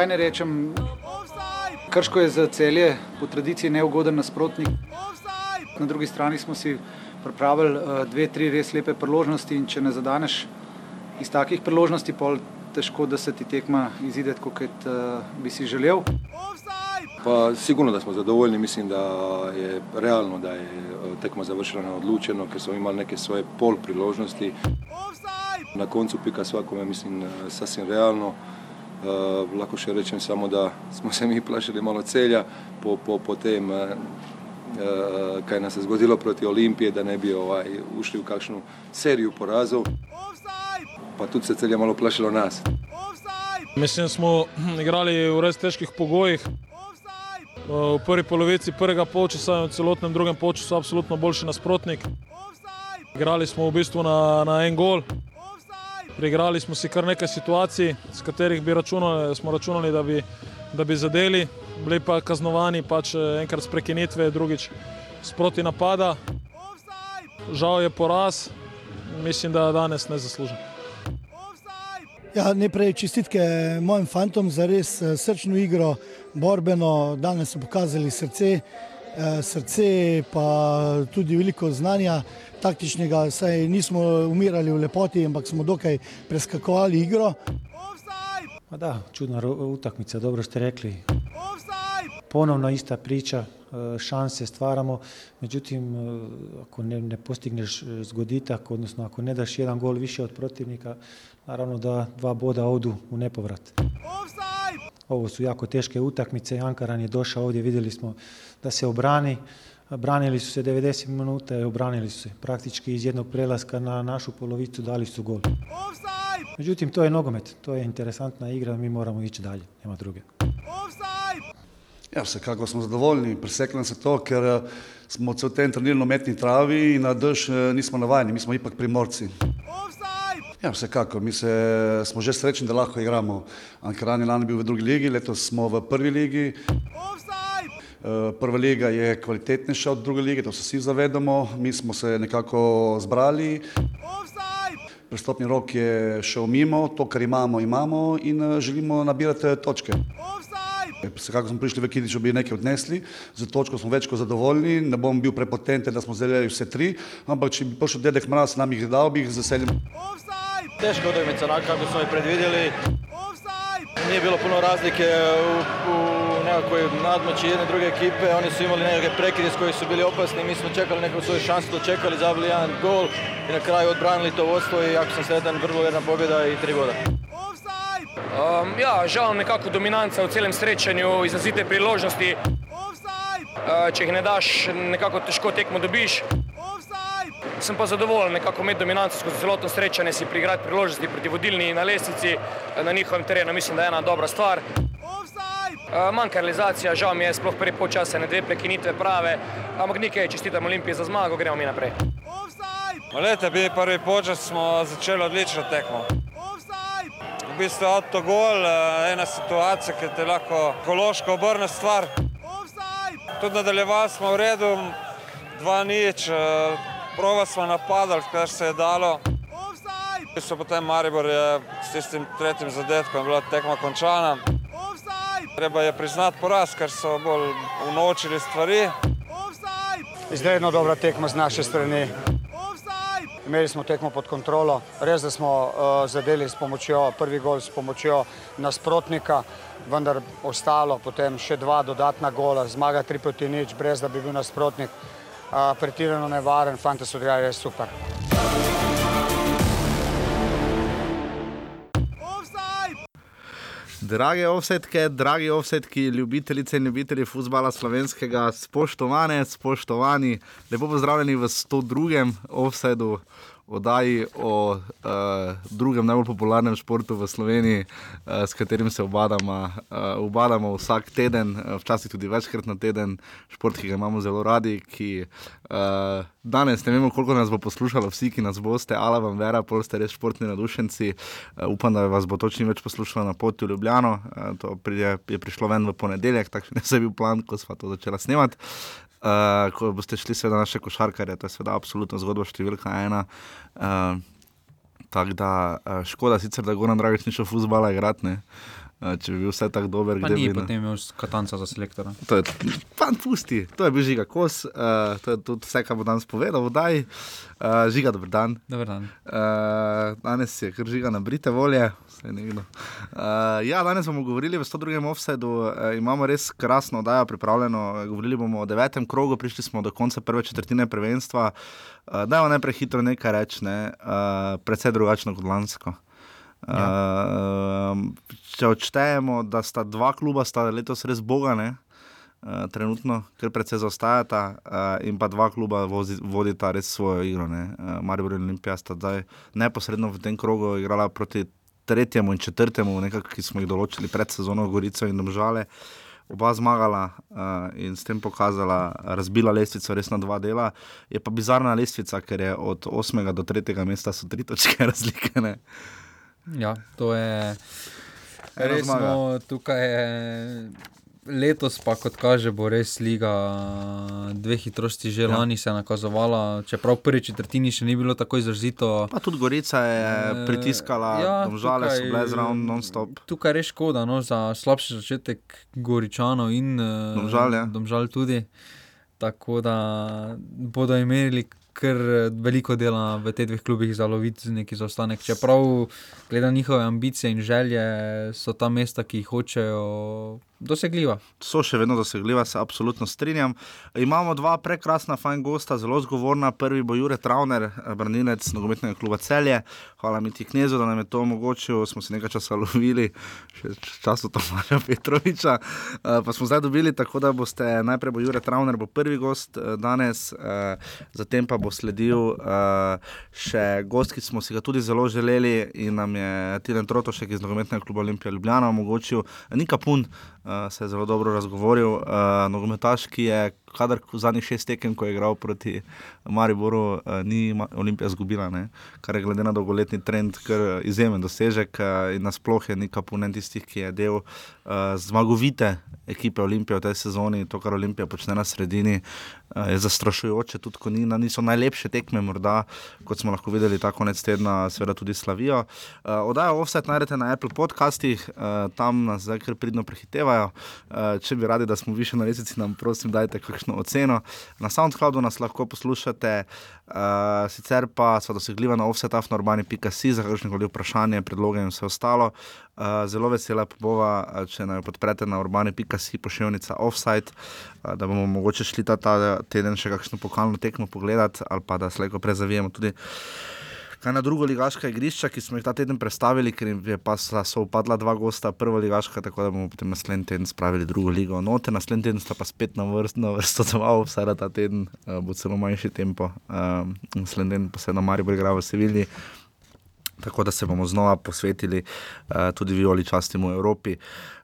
Kaj ne rečem? Krško je za celje po tradiciji neugoden nasprotnik. Na drugi strani smo si pripravili uh, dve, tri res lepe priložnosti in če ne zadaneš iz takih priložnosti, pol težko, da se ti tekma izide, kot uh, bi si želel. Pa sigurno da smo zadovoljni, mislim da je realno da je tekma završila na odlučeno, ker smo imali neke svoje pol priložnosti. Na koncu pika svakome, mislim, sasvim realno. Uh, lahko še rečem samo, da smo se mi plašili malo celja po, po, po tem, uh, kaj nas je zgodilo proti Olimpiji, da ne bi ovaj, ušli v kakšno serijo porazov. Pa tudi se celja malo plašilo nas. Mislim, da smo igrali v res težkih pogojih. V prvi polovici prvega polčasa in v celotnem drugem polčasu absolutno boljši nasprotnik. Igrali smo v bistvu na, na en gol. Prigrali smo si kar nekaj situacij, s katerih bi računali, smo računali, da bi, da bi zadeli, bili pa kaznovani pač enkrat s prekinitve, drugič sproti napada. Žal je poraz, mislim, da danes ne zaslužim. Ja, najprej čestitke mojim fantom za res srčno igro, borbeno, danes so pokazali srce, srce pa tudi veliko znanja taktičnega, saj nismo umirali v lepoti, ampak smo dokaj preskakovali igro. Da, čudna utakmica, dobro ste rekli. Ponovno ista priča, šanse stvaramo, međutim ako ne, ne postigneš zgoditak, odnosno ako ne daš jedan gol više od protivnika, naravno da dva boda odu u nepovrat. Ovo su jako teške utakmice, Ankaran je došao ovdje, vidjeli smo da se obrani, branili su se 90 minuta i obranili su se. Praktički iz jednog prelaska na našu polovicu dali su gol. Međutim, to je nogomet, to je interesantna igra, mi moramo ići dalje, nema druge. Ja, vsekako smo zadovoljni, presekljam se to, ker smo cel ten trenirali na umetni travi in na dež nismo navajeni, mi smo ipak primorci. Ja, vsekako, mi se, smo že srečni, da lahko igramo. Ankaran je lani bil v drugi ligi, letos smo v prvi ligi. Prva liga je kvalitetnejša od druge lige, to se vsi zavedamo, mi smo se nekako zbrali. Prestopni rok je šel mimo, to, kar imamo, imamo in želimo nabirati točke. Vsekako smo prišli v Kidič, da bi nekaj odnesli, za točko smo več kot zadovoljni, ne bom bil prepotenten, da smo zdaj vse tri, ampak če bi prišel dedek Mraz, nam jih dal, bi jih z veseljem. Teška utakmica, onako kako smo i predvidjeli. Nije bilo puno razlike u, u nekakvoj nadmoći jedne druge ekipe. Oni su imali nekakve prekide s koji su bili opasni. Mi smo čekali neku svoju šansu, dočekali, zabili jedan gol i na kraju odbranili to vodstvo i jako sam sretan, vrlo jedna pobjeda i tri boda. Um, ja, žal nekako dominanca v celem srečanju, izrazite priložnosti. Uh, če jih ne daš, nekako težko tekmo dobiš. Sem pa zadovoljen nekako imeti dominanco skozi celotno srečanje, si prigrati priložnosti proti vodilni na lestvici, na njihovem terenu, mislim, da je ena dobra stvar. Uh, manjka realizacija, žal mi je sploh prvi počas ne dve prekinitve prave, ampak nekaj čestitam Olimpiji za zmago, gremo mi naprej. Lete, bi prvi počas smo začeli odlično tekmo. V bistvu avtogol, ena situacija, ki te lahko ekološko obrne stvar. Tudi nadaljevali smo v redu, dva nič, prova smo napadali, kar se je dalo. Potem Maribor je s tistim tretjim zadetkom bila tekma končana. Treba je priznati poraz, ker so bolj unočili stvari. Izredno dobra tekma z naše strani. Imeli smo tekmo pod kontrolo, res da smo uh, zadeli s pomočjo, prvi gol s pomočjo nasprotnika, vendar ostalo potem še dva dodatna gola, zmaga tri proti nič, brez da bi bil nasprotnik uh, pretirano nevaren, fante so odigrali res super. Drage offsetke, dragi offsetki, ljubitelice in ljubitelji futbola slovenskega, spoštovane, spoštovani, lepo pozdravljeni v 102. offsetu, oddaji o uh, drugem najbolj popularnem športu v Sloveniji, uh, s katerim se obadamo, uh, obadamo vsak teden, uh, včasih tudi večkrat na teden, šport, ki ga imamo zelo radi. Ki, uh, danes ne vemo, koliko nas bo poslušalo, vsi, ki nas boste, ali vam vera, pol ste res športni nadušenci. Uh, upam, da vas bo točno več poslušalo na poti v Ljubljano. Uh, to prije, je prišlo ven v ponedeljek, takšen je bil plan, ko smo to začeli snemati. Uh, ko boste šli, seveda, naše košarkare, to je seveda absolutna zgodba, številka ena. Uh, Tako da uh, škoda, sicer, da Goran Dragič ni šel v futbala igrati. Če bi bil vse tako dober. Pa ni bi, potem imel katanca za selektora. To je, pan pusti, to je bil žiga kos, uh, to je tudi vse, kar bo danes povedal, vodaj. Uh, žiga, dober dan. Dober dan. Uh, danes je kar žiga na brite volje. Uh, ja, danes bomo govorili v 102. offsetu, uh, imamo res krasno oddajo pripravljeno. Govorili bomo o devetem krogu, prišli smo do konca prve četrtine prvenstva. Uh, Dajmo najprej hitro nekaj reči, ne? uh, predvsej drugačno kot lansko. Ja. Uh, če odštejemo, da sta dva kluba, sta letos res bogane, uh, trenutno, ker predvsej zaostajata, uh, in pa dva kluba vozi, vodita res svojo igro. Uh, Marijo in Olimpija sta zdaj neposredno v tem krogu igrala proti tretjemu in četrtemu, nekako, ki smo jih določili pred sezono Gorico in Domžale. Oba zmagala uh, in s tem pokazala, razbila lestvico res na dva dela. Je pa bizarna lestvica, ker je od 8. do 3. mesta so tri točke razlike. Uh, Ja, to je res smo tukaj. Letos pa, kot kaže, bo res liga dve hitrosti že ja. lani se nakazovala, čeprav prvi četrtini še ni bilo tako izrazito. Pa tudi Gorica je e, pritiskala, ja, žale so bile zraven non-stop. Tukaj je res škoda no, za slabši začetek Goričanov in Domžal, ja. Domžal tudi. Tako da bodo imeli kar eh, veliko dela v teh dveh klubih za loviti neki zaostanek. Čeprav, glede njihove ambicije in želje, so ta mesta, ki jih hočejo dosegljiva. So še vedno dosegljiva, se absolutno strinjam. Imamo dva prekrasna, fajn gosta, zelo zgovorna. Prvi bo Jure Trauner, branilec nogometnega kluba Celje. Hvala mi ti knezu, da nam je to omogočil. Smo se nekaj časa lovili, še času Tomaša Petroviča. Eh, pa smo zdaj dobili, tako da boste najprej bo Jure Trauner, bo prvi gost eh, danes, eh, zatem pa bo sledil še gost, ki smo si ga tudi zelo želeli in nam je Tilen Trotošek iz nogometnega kluba Olimpija Ljubljana omogočil. Nika Pun, uh, se je zelo dobro razgovoril. Uh, nogometaš, ki je kadar v zadnjih šest tekem, ko je igral proti Mariboru, uh, ni Olimpija izgubila, kar je glede na dolgoletni trend, kar izjemen dosežek uh, in nasploh je neka punen tistih, ki je del uh, zmagovite ekipe Olimpije v tej sezoni, to, kar Olimpija počne na sredini, uh, je zastrašujoče, tudi ko ni, niso najlepše tekme, morda, kot smo lahko videli, ta konec tedna, seveda tudi slavijo. Uh, Odajo offset najdete na Apple podcastih, uh, tam nas zdaj kar pridno prehitevajo. Uh, če bi radi, da smo više na resnici, nam prosim, dajte kakšno kakšno oceno. Na SoundCloudu nas lahko poslušate, uh, sicer pa so dosegljiva na offsetafnorbani.com za kakšne koli vprašanje, predloge in vse ostalo. Uh, zelo vesela pa bova, če naj podprete na urbani.com pošiljnica offsite, uh, da bomo mogoče šli ta, ta teden še kakšno pokalno tekmo pogledati ali pa da se lahko prezavijemo tudi kaj na drugo ligaška igrišča, ki smo jih ta teden predstavili, ker je pa so upadla dva gosta, prva ligaška, tako da bomo potem naslednji teden spravili drugo ligo. Note, naslednji teden sta pa spet na vrsto, na vrsto dva, vse ta teden uh, bo celo manjši tempo. Uh, naslednji teden pa se na Maribor igra v Sevilji. Tako da se bomo znova posvetili uh, tudi violi častimo v Evropi.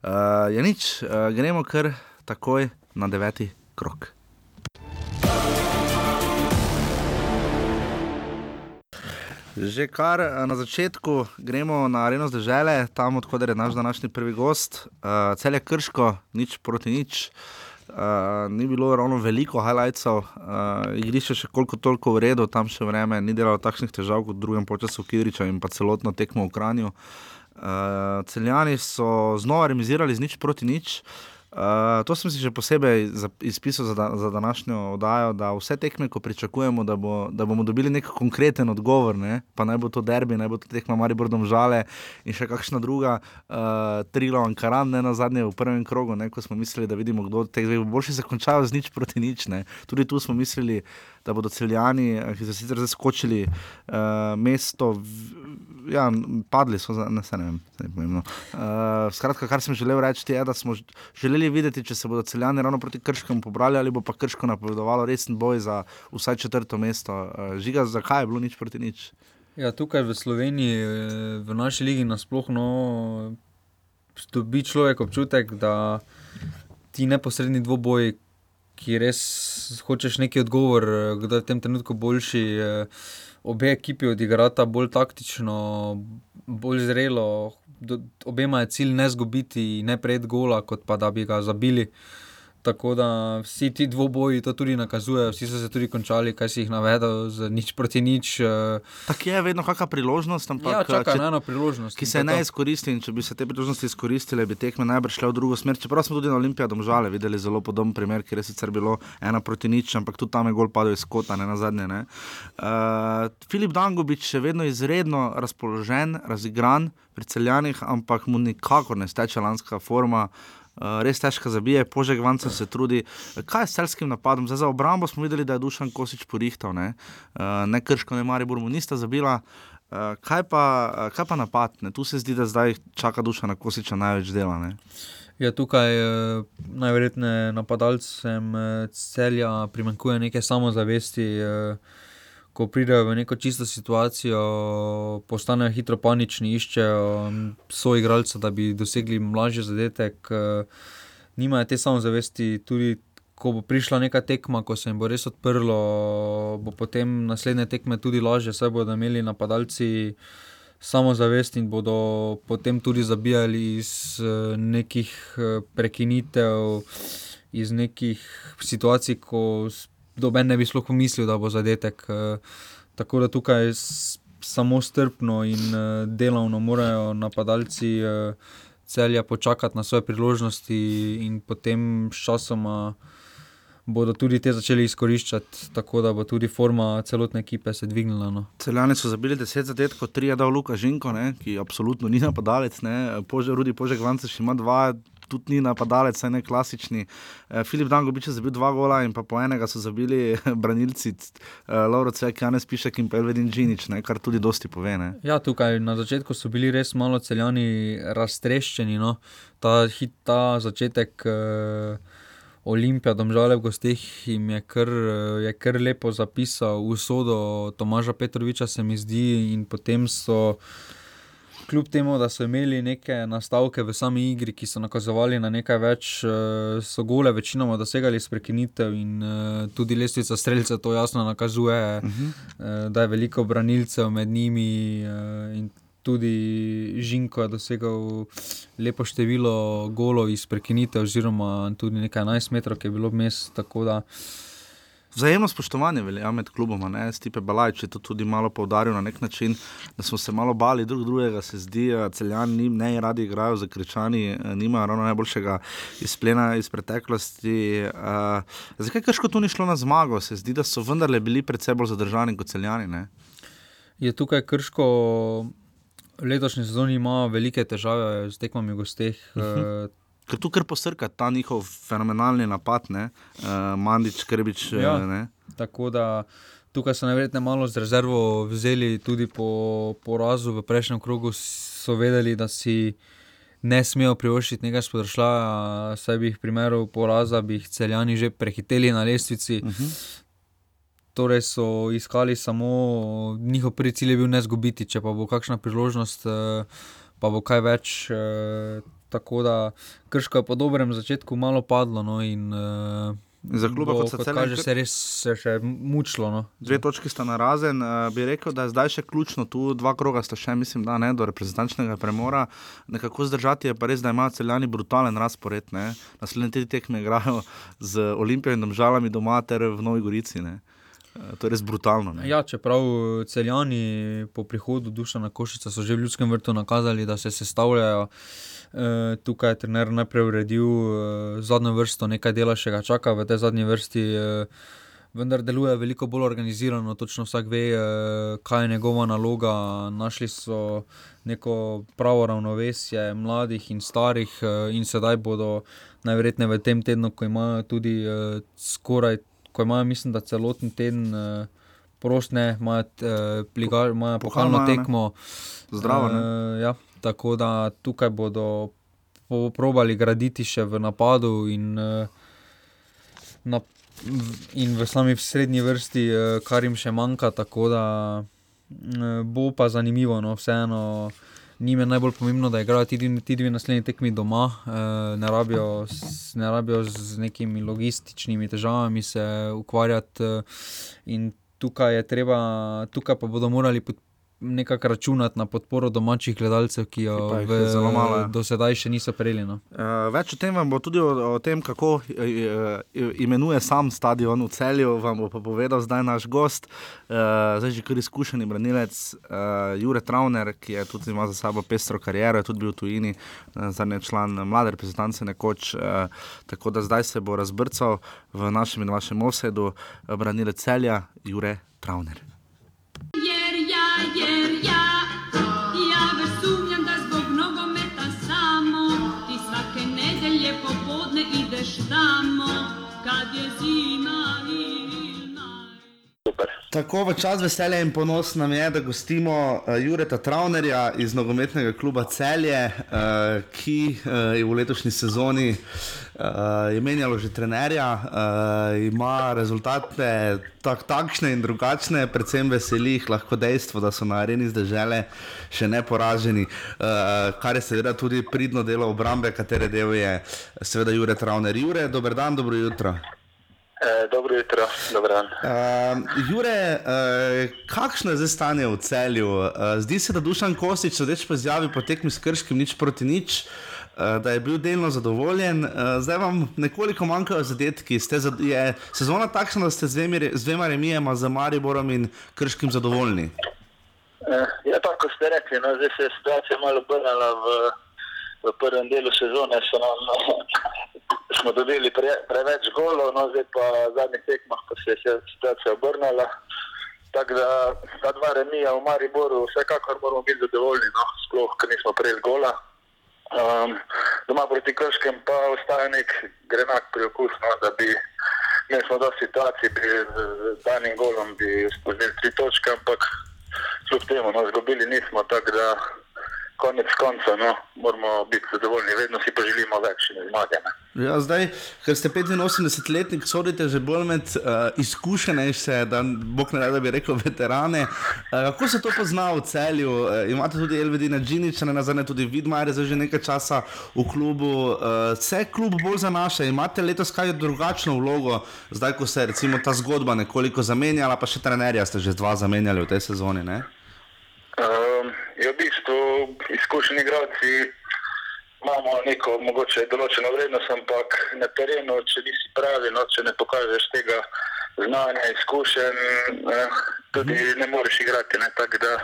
Uh, je nič, uh, gremo kar takoj na deveti krok. Že kar eh, na začetku gremo na areno zdržele, tam odkud je naš današnji prvi gost, uh, cel je krško, nič proti nič. Uh, ni bilo ravno veliko highlightsov, uh, igrišče še koliko toliko v redu, tam še vreme, ni delalo takšnih težav kot v drugem času Kidriča in pa celotno tekmo v Kranju. Uh, celjani so znova remisirali z nič proti nič. Uh, Uh, to sem si že posebej izpisal za, da, za današnjo oddajo, da vse tekme, ko pričakujemo, da, bo, da bomo dobili nek konkreten odgovor, ne? pa naj bo to derbi, naj bo to tekma Maribordom žale in še kakšna druga, uh, Trilo in Karan, ne na zadnje v prvem krogu, ne? ko smo mislili, da vidimo, kdo od teh dveh bo boljši zakončal z nič proti nič. Ne? Tudi tu smo mislili, da bodo celjani, eh, ki so sicer zaskočili uh, mesto, v, ja, padli so, ne, se ne vem, ne pomembno. Uh, skratka, kar sem želel reči, je, da smo želeli videti, če se bodo celjani ravno proti Krškemu pobrali ali bo pa Krško napovedovalo resen boj za vsaj četrto mesto. Uh, žiga, zakaj je bilo nič proti nič? Ja, tukaj v Sloveniji, v naši ligi, nasplošno dobi človek občutek, da ti neposredni dvoboji, ki res hočeš neki odgovor, kdo je v tem trenutku boljši. Obe ekipi odigrata bolj taktično, bolj zrelo. Obema je cilj ne zgubiti, ne pred gola, kot pa da bi ga zabili. Tako da vsi ti dvoboji to tudi nakazujejo, vsi so se tudi končali, kaj si jih navedel, z nič proti nič. Uh, Tako je vedno kakšna priložnost, ampak ja, čaka če- eno priložnost. ki se ne izkoristi. In če bi se te priložnosti izkoristile, bi tekme najbrž šle v drugo smer. Čeprav smo tudi na Olimpijadu žale videli zelo podoben primer, kjer je sicer bilo ena proti nič, ampak tudi tam je gol padel iz kota, ne na zadnje. Ne. Uh, Filip Dangobič je vedno izredno razpoložen, razigran pri celjanih, ampak mu nikakor ne steče lanska forma. Uh, res težko zabije, požeg vanca se trudi. Kaj je s celskim napadom? Zdaj, za obrambo smo videli, da je Dušan Kosič porihtal, ne, uh, ne krško, ne Maribor mu nista zabila. Uh, kaj, pa, kaj pa napad? Ne? Tu se zdi, da zdaj čaka duša na Kosiča največ dela. Ne? Ja, tukaj eh, najverjetneje napadalcem eh, celja primanjkuje neke samozavesti. Eh, ko pridejo v neko čisto situacijo, postanejo hitro panični, iščejo mm, soigralca, da bi dosegli mlažji zadetek. Eh, nimajo te samozavesti, tudi ko bo prišla neka tekma, ko se jim bo res odprlo, bo potem naslednje tekme tudi lažje, saj bodo imeli napadalci samozavest in bodo potem tudi zabijali iz eh, nekih eh, prekinitev, iz nekih situacij, ko noben ne bi sploh pomislil, da bo zadetek. eh, Tako da tukaj samo strpno in eh, delovno morajo napadalci eh, celja počakati na svoje priložnosti in potem s časoma. Bodo tudi te začeli izkoriščati, tako da bo tudi forma celotne ekipe se dvignila. No. Celjani so zabili 10 zadetkov, 3 je dal Luka Žinko, ne? ki absolutno ni napadalec. ne. Pože, Rudi Požek Vance še ima dva. Tudi ni napadalec, ne klasični. Eh, Filip Dangobič je zabil dva gola in pa po enega so zabili branilci uh, Lauro Cvek, Janes Pišek in pa Elvedin Džinič, ne, kar tudi dosti pove. Ne. Ja, tukaj na začetku so bili res malo celjani raztreščeni. No. Ta, hit, ta začetek uh, Olimpija, domžale v gostih, jim je kar, eh, je kar lepo zapisal usodo Tomaža Petroviča, se mi zdi, in potem so. Kljub temu, da so imeli neke nastavke v sami igri, ki so nakazovali na nekaj več, eh, so gole večinoma dosegali s prekinitev, in eh, tudi lestvica streljcev to jasno nakazuje, uh -huh. da je veliko branilcev med njimi. eh, in Tudi Žinko je dosegel lepo število golov iz prekinitev, oziroma tudi nekaj 11 metrov, ki je bilo vmes. Tako da Vzajemno spoštovanje velja med kluboma. Ne? Stipe Balajč je to tudi malo poudaril na nek način, da smo se malo bali drug drugega, se zdi, eh, celjani ne radi igrajo za kričani, eh, nimajo ravno najboljšega izplena iz preteklosti. Uh, zakaj krško tu ni šlo na zmago? Se zdi, da so vendarle bili predvsej bolj zadržani kot celjani. Ne? je tukaj krško v letošnji sezoni ima velike težave z tekmami v gosteh. Uh Mhm. -huh. Ker tu kar posrka ta njihov fenomenalni napad, ne? uh, Mandič, Krbič. Ja. Ja. Tako da tukaj so najverjetneje malo z rezervo vzeli tudi po porazu v prejšnjem krogu, so vedeli, da si ne smejo privoščiti nekaj spodršljaja, saj bi jih v primeru poraza, bi jih celjani že prehiteli na lestvici. Uh -huh. Torej so iskali samo, njihov prvi cilj je bil ne zgubiti, če pa bo kakšna priložnost, eh, pa bo kaj več. Tako da krško je po dobrem začetku malo padlo. No, in, eh, Za kluba bo, kot so kot kaže, se res se še mučilo. No. Dve točki sta na razen, uh, bi rekel, da je zdaj še ključno, tu dva kroga sta še, mislim, da ne do reprezentančnega premora. Nekako zdržati je pa res, da imajo celjani brutalen razpored. Ne? Naslednje tri tekme igrajo z Olimpijo in domžalami doma ter v Novi Gorici. Ne? Eh, To je res brutalno. Ne? Ja, čeprav celjani po prihodu Dušana Košica so že v ljudskem vrtu nakazali, da se sestavljajo. E, tukaj je trener najprej uredil e, zadnjo vrsto, nekaj dela še ga čaka v tej zadnji vrsti. E, Vendar deluje veliko bolj organizirano, točno vsak ve, kaj je njegova naloga. Našli so neko pravo ravnovesje mladih in starih, in sedaj bodo najverjetneje v tem tednu, ko imajo tudi skoraj ko imajo, mislim, da celoten teden uh, prost, ne, imajo, uh, liga, imajo pokalno tekmo. Zdravo, ne. Uh, ja, tako da tukaj bodo po- probali graditi še v napadu in, uh, na, in v sami srednji vrsti, uh, kar jim še manjka. Tako da uh, bo pa zanimivo, no, vseeno. Njim je najbolj pomembno, da igrajo ti, ti dve naslednji tekmi doma, eh, ne, rabijo, ne rabijo z nekimi logističnimi težavami se ukvarjati. eh, tukaj, treba, tukaj pa bodo morali pod- nekako računati na podporo domačih gledalcev, ki jo v, malo, do sedaj še niso prejeli. No. Uh, več o tem vam bo tudi o, o tem, kako uh, imenuje sam stadion v celju, vam bo pa povedal zdaj naš gost, uh, zdaj že kar izkušeni branilec uh, Jure Trauner, ki je tudi ima za sabo pestro kariero, je tudi bil v tujini, uh, zadnji član mlade reprezentance nekoč, uh, tako da zdaj se bo razbrcal v našem in vašem osedu uh, branilec celja Jure Trauner. Tako v čas veselja in ponos nam je, da gostimo uh, Jureta Traunerja iz nogometnega kluba Celje, uh, ki uh, je v letošnji sezoni uh, menjalo že trenerja, uh, ima rezultate tak, takšne in drugačne, predvsem veseli jih lahko dejstvo, da so na areni zdržele še neporaženi, uh, kar je seveda tudi pridno delo obrambe, katere del je seveda Jure Trauner. Jure, dober dan, dobro jutro. E, dobro jutro, dobro dan. Uh, Jure, uh, kakšno je zdaj stanje v celju? Uh, zdi se, da Dušan Kostič, reč pa izjavi po tekmi s krškim, nič proti nič, uh, da je bil delno zadovoljen. Uh, zdaj vam nekoliko manjkajo zadetki. Za, je sezona takšna, da ste z dvema, z dvema remijema za Mariborom in krškim zadovoljni? Uh, ja, tako ste rekli, no, zdaj se je situacija malo obrnila v, v prvem delu sezone. Nam, no, smo dobili pre, preveč golov, no zdaj pa v zadnjih tekmah pa se je situacija obrnila. Tako da ta dva remija v Mariboru, vsekakor moramo biti zadovoljni, no, sploh, ker nismo prej gola. Um, doma proti Krškem pa ostaja nek grenak priokus, no, da bi ne smo do situacij, bi z danim golom bi spoznili tri točke, ampak kljub temu, no, zgubili nismo, tako da konec konca, no, moramo biti zadovoljni, vedno si pa želimo več zmage. Ja, zdaj, ker ste 85-letnik, sodite že bolj med uh, izkušenejše, da bog ne da bi rekel veterane. Uh, kako se to pozna v celju? Uh, imate tudi Elvedina Džiniča, ne nazadnje tudi Vidmar, zdaj že nekaj časa v klubu. Uh, vse klub bolj zanaša, imate letos kaj drugačno vlogo, zdaj ko se recimo ta zgodba nekoliko zamenjala, pa še trenerja ste že dva zamenjali v tej sezoni, ne? Um, je v bistvu izkušeni igralci, imamo neko mogoče določeno vrednost, ampak na terenu, če nisi pravi, no, če ne pokažeš tega znanja, izkušenj, eh, tudi mhm. ne moreš igrati. Ne, tak, da,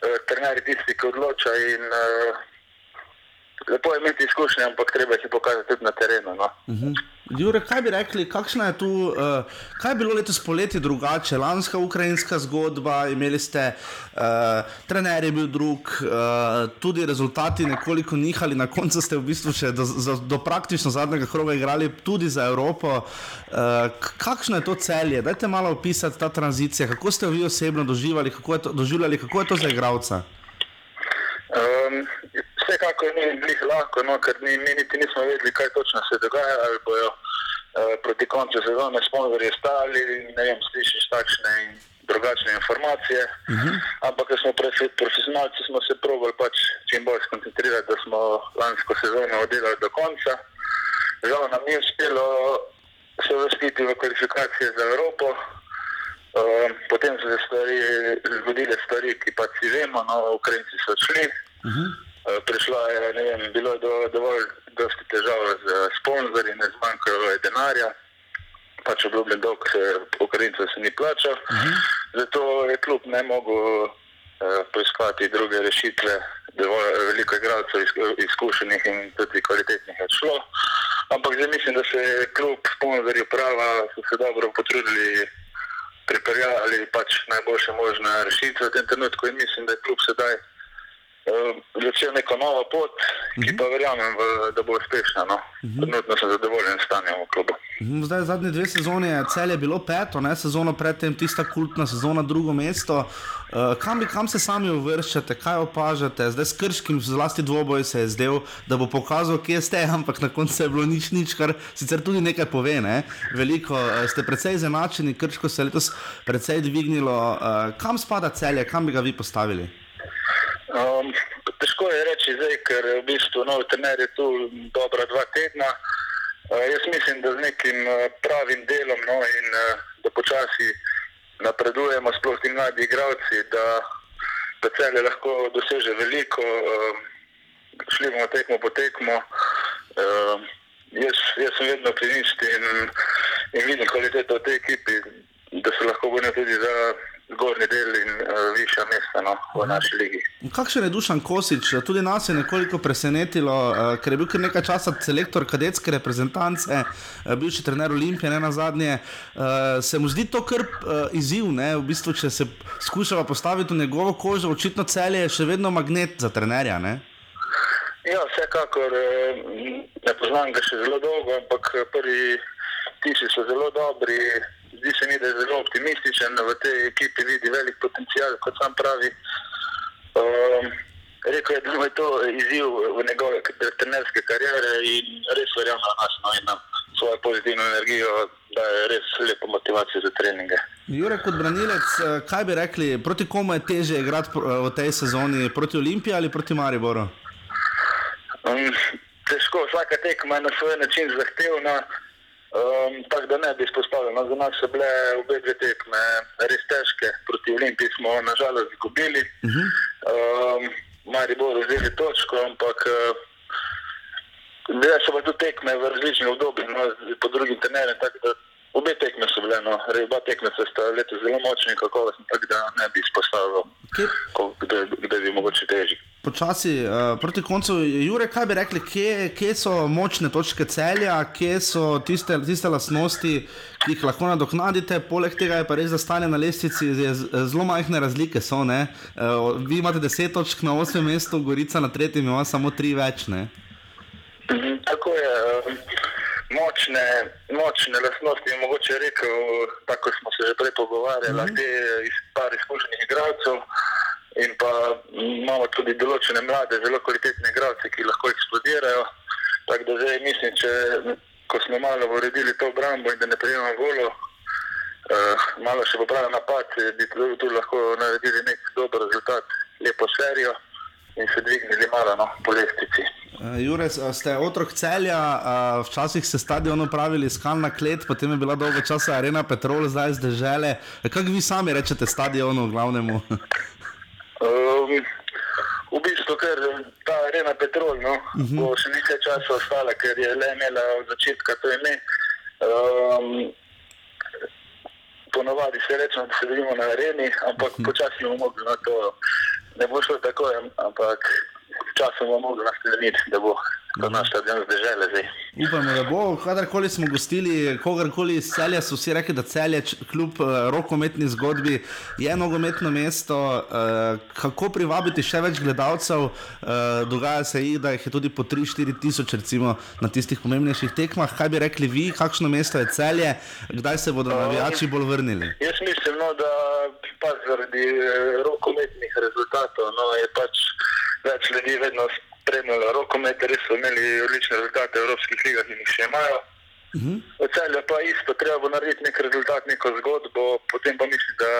eh, trener je tisti, ki odloča in eh, lepo je imeti izkušnje, ampak treba jih pokazati tudi na terenu. No. Uh mhm. -huh. Jure, kaj bi rekli, kakšna je tu, uh, kaj je bilo letos poleti drugače, lanska ukrajinska zgodba, imeli ste, uh, trener je bil drug, uh, tudi rezultati nekoliko nihali, na koncu ste v bistvu še do, do, do praktično zadnjega kroga igrali tudi za Evropo. Uh, kakšno je to celje? Dajte malo opisati ta tranzicija, kako ste vi osebno doživljali, kako je to, doživljali, kako je to za igralca? Um, Vsekakor ni bilo lahko, no, ker ni, mi niti nismo vedeli, kaj točno se dogaja. Ali bojo uh, proti koncu sezone sponzorji stali, ne vem, slišiš takšne in drugačne informacije. Uh mhm. -huh. Ampak, ker smo profesionalci, smo se probali pač čim bolj skoncentrirati, da smo lansko sezono oddelali do konca. Žal nam ni uspelo se vrstiti v kvalifikacije za Evropo. Uh, potem so se stvari, zgodile stvari, ki pa si vemo, no, Ukrajinci so šli. Uh mhm. -huh. Eh, prišlo je, ne vem, bilo je do, dovolj dosti težav z sponzorji, ne zmanjkalo je denarja, pač obljubljen dolg se Ukrajincev se ni plačal, uh mhm. -huh. zato je klub ne mogel uh, poiskati druge rešitve, dovolj veliko igralcev izkušenih in tudi kvalitetnih je šlo. Ampak zdaj mislim, da se je klub, sponzorji, prava so se dobro potrudili pripeljali pač najboljše možne rešitve v tem trenutku in mislim, da je klub sedaj začel neko novo pot, uh -huh. ki mhm. pa verjamem, v, da bo uspešna. No. Uh -huh. Trenutno sem zadovoljen s stanjem v klubu. Mhm, zdaj, zadnje dve sezone je cel je bilo peto, ne? sezono predtem tista kultna sezona, drugo mesto. Uh, kam, bi, kam se sami uvrščate, kaj opažate? Zdaj s krškim, zlasti dvoboj se je zdel, da bo pokazal, kje ste, ampak na koncu je bilo nič, nič kar sicer tudi nekaj pove. Ne? Veliko uh, ste precej zanačeni, krško se je letos precej dvignilo. Uh, kam spada celje, kam bi ga vi postavili? Um, težko je reči zdaj, ker v bistvu novi trener je tu dobro dva tedna. Uh, jaz mislim, da z nekim uh, pravim delom no, in uh, da počasi napredujemo, sploh ti mladi igravci, da pa cel je lahko doseže veliko, uh, šli bomo tekmo po tekmo. Uh, jaz, jaz sem vedno optimist in, in vidim kvaliteto v tej ekipi, da se lahko borijo tudi za zgornji del in uh, višja mesta no, v naši ligi. Kakšen je Dušan Kosič? Tudi nas je nekoliko presenetilo, uh, ker je bil kar nekaj časa selektor kadetske reprezentance, uh, bivši trener Olimpije, ne na zadnje. Uh, se mu zdi to kar uh, izziv, ne? v bistvu, če se skušava postaviti v njegovo kožo, očitno celje je še vedno magnet za trenerja. Ne? Ja, vsekakor ne poznam ga še zelo dolgo, ampak prvi tisi so zelo dobri zdi se mi, da je zelo optimističen, da v tej ekipi vidi velik potencial, kot sam pravi. Um, rekel je, da je to izziv v njegove trenerske kariere in res verjamem na nas no, in nam svojo pozitivno energijo, da je res lepo motivacijo za treninge. Jurek, kot branilec, eh, kaj bi rekli, proti komu je teže igrati v tej sezoni, proti Olimpiji ali proti Mariboru? Um, težko, vsaka tekma je na svoj način zahtevna. Um, tako da ne bi izpostavljeno, za nas so bile obe dve tekme res težke, proti Olimpiji smo nažalost izgubili, uh -huh. um, Mari bodo vzeli točko, ampak bile so pa tudi tekme v različnih obdobjih, no, po drugim trenerjem, tako da obe tekme so bile, no, oba tekme so sta letos zelo močni in kakovostni, tako da ne bi izpostavil, kdaj bi mogoče težji počasi uh, proti koncu. Jure, kaj bi rekli, kje, kje so močne točke celja, kje so tiste, tiste lasnosti, ki jih lahko nadoknadite. Poleg tega je pa res, da stanje na lestvici zelo majhne razlike. So, uh, vi imate 10 točk na 8 mestu, Gorica na 3, ima samo 3 več. Ne? Mhm, tako je. Močne, močne lasnosti je mogoče rekel, tako smo se že prej pogovarjali, mm -hmm. te iz par izkušenih igralcev in pa imamo tudi določene mlade, zelo kvalitetne igralce, ki lahko eksplodirajo. Tako da zdaj mislim, če ko smo malo uredili to obrambo in da ne prijemamo golo, uh, malo še popravili napad, bi tudi tu lahko naredili nek dober rezultat, lepo serijo in se dvignili malo no, po lestvici. Uh, Jure, ste otrok celja, uh, včasih ste stadion upravili skalna klet, potem je bila dolgo časa arena Petrol, zdaj zdržele. Kako vi sami rečete stadionu glavnemu? Um, v bistvu, ker ta arena Petrol no, uh -huh. bo še nekaj časa ostala, ker je le imela od začetka to ime. Um, ponovadi se rečemo, da se vidimo na areni, ampak uh -huh. počasi bomo mogli na to. Ne bo šlo tako, ampak časom bomo mogli nastaviti, da bo to naš stadion zdržele zdaj. Upamo, da bo, kadarkoli smo gostili, kogarkoli iz celja, so vsi rekli, da celje, kljub uh, rokometni zgodbi, je nogometno mesto. Uh, kako privabiti še več gledalcev? Uh, dogaja se jih, da jih je tudi po 3-4 tisoč, recimo na tistih pomembnejših tekmah. Kaj bi rekli vi, kakšno mesto je celje, kdaj se bodo navijači bolj vrnili? Jaz mislim, no, da pa zaradi rokometnih rezultatov no, je pač več ljudi vedno spremljalo rokomet, res so imeli odlične rezultate v evropskih ligah in jih še imajo. Uh -huh. V celju pa isto, treba bo narediti nek rezultat, neko zgodbo, potem pa mislim, da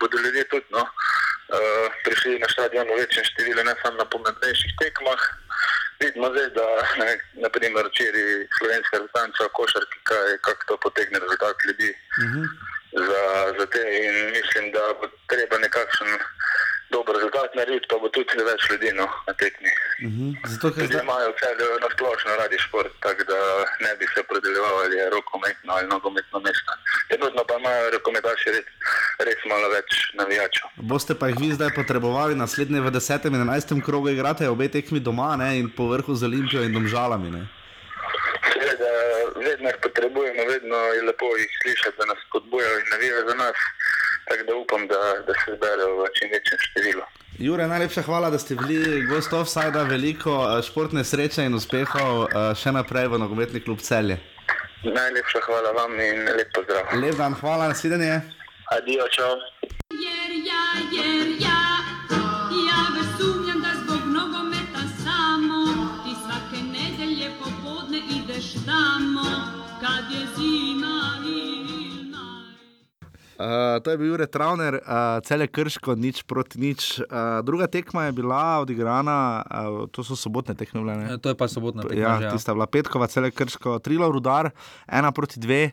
bodo ljudje tudi no, uh, prišli na stadion v večjem številu, ne samo na pomembnejših tekmah. Vidimo zdaj, da ne, naprimer včeraj slovenska reprezentanca košarki, kaj, kako to potegne rezultat ljudi uh -huh. za, za te in mislim, da bo treba nekakšen dober rezultat narediti, pa bo tudi več ljudi no, na tekmi. Uh mhm. -huh. Zato, ker zdaj... imajo vse na splošno radi šport, tako da ne bi se predeljevali rokometno ali nogometno mesto. Trenutno pa imajo rokometaši res, res malo več navijačev. Boste pa jih vi zdaj potrebovali naslednje v 10. in 11. krogu, igrate obe tekmi doma ne? in po vrhu z Olimpijo in domžalami. Ne? Seveda, vedno jih potrebujemo, vedno je lepo jih slišati, da nas spodbujajo in navijajo za nas tako da upam, da, da se zberejo v čim večjem številu. Jure, najlepša hvala, da ste bili gost offsajda, veliko eh, športne sreče in uspehov eh, še naprej v nogometni klub celje. Najlepša hvala vam in lep pozdrav. Lep dan, hvala, nasvidenje. Adijo, čau. Jer ja, jer ja Uh, to je bil Jure Travner, uh, cele krško, nič proti nič. Uh, druga tekma je bila odigrana, uh, to so sobotne tekme. Bile, ja, to je pa sobotna tekma. Ja, ja. tista bila petkova, cele krško, trilo rudar, ena proti dve.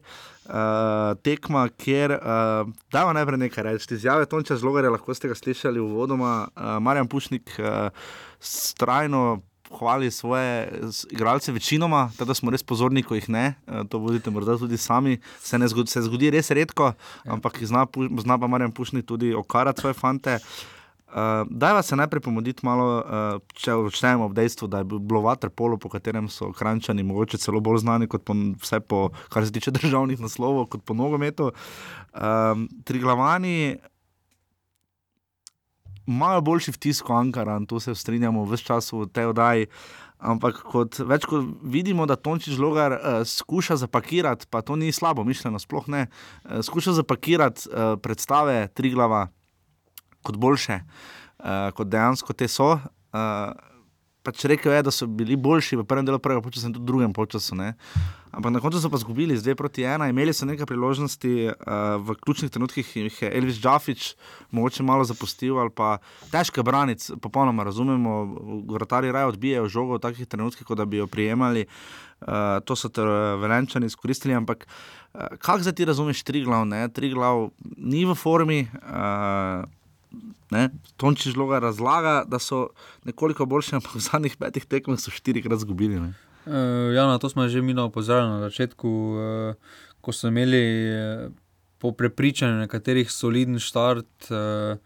Uh, tekma, kjer uh, dajmo najprej nekaj reči. Izjave Tonča Zlogarja, lahko ste ga slišali v vodoma, uh, Marjan Pušnik, uh, strajno hvali svoje igralce, večinoma, da smo res pozorni, ko jih ne. Eh, to bodite morda tudi sami. Se, zgodi, se zgodi res redko, ja. ampak zna, zna pa Marjan Pušni tudi okarati svoje fante. Uh, Dajva se najprej pomoditi malo, uh, če začnemo ob dejstvu, da je bilo vaterpolo, po katerem so krančani mogoče celo bolj znani kot po, vse po, kar se tiče državnih naslovov, kot po nogometu. Uh, Triglavani imajo boljši vtis kot Ankara, in to se strinjamo vse čas v tej oddaji. Ampak kot več kot vidimo, da Tončič Logar uh, skuša zapakirati, pa to ni slabo mišljeno, sploh ne, uh, skuša zapakirati uh, predstave Triglava kot boljše, uh, kot dejansko te so. Uh, pač rekel je, da so bili boljši v prvem delu prvega časa in tudi v drugem času. Ampak na koncu so pa izgubili z 2 proti 1, imeli so nekaj priložnosti, uh, v ključnih trenutkih jih je Elvis Džafič mogoče malo zapustil ali pa težko braniti, popolnoma razumemo, vrtari raje odbijajo žogo v takih trenutkih, kot da bi jo prijemali. Uh, to so te velenčani izkoristili, ampak uh, kako zdaj ti razumeš tri glavne? Tri glavne ni v formi. Uh, Tonči žloga razlaga, da so nekoliko boljši, ampak v zadnjih petih tekmah so štirikrat izgubili. Uh, ja, na to smo že mi opozorili na začetku, uh, ko so imeli uh, po prepričanju nekaterih soliden start. Uh,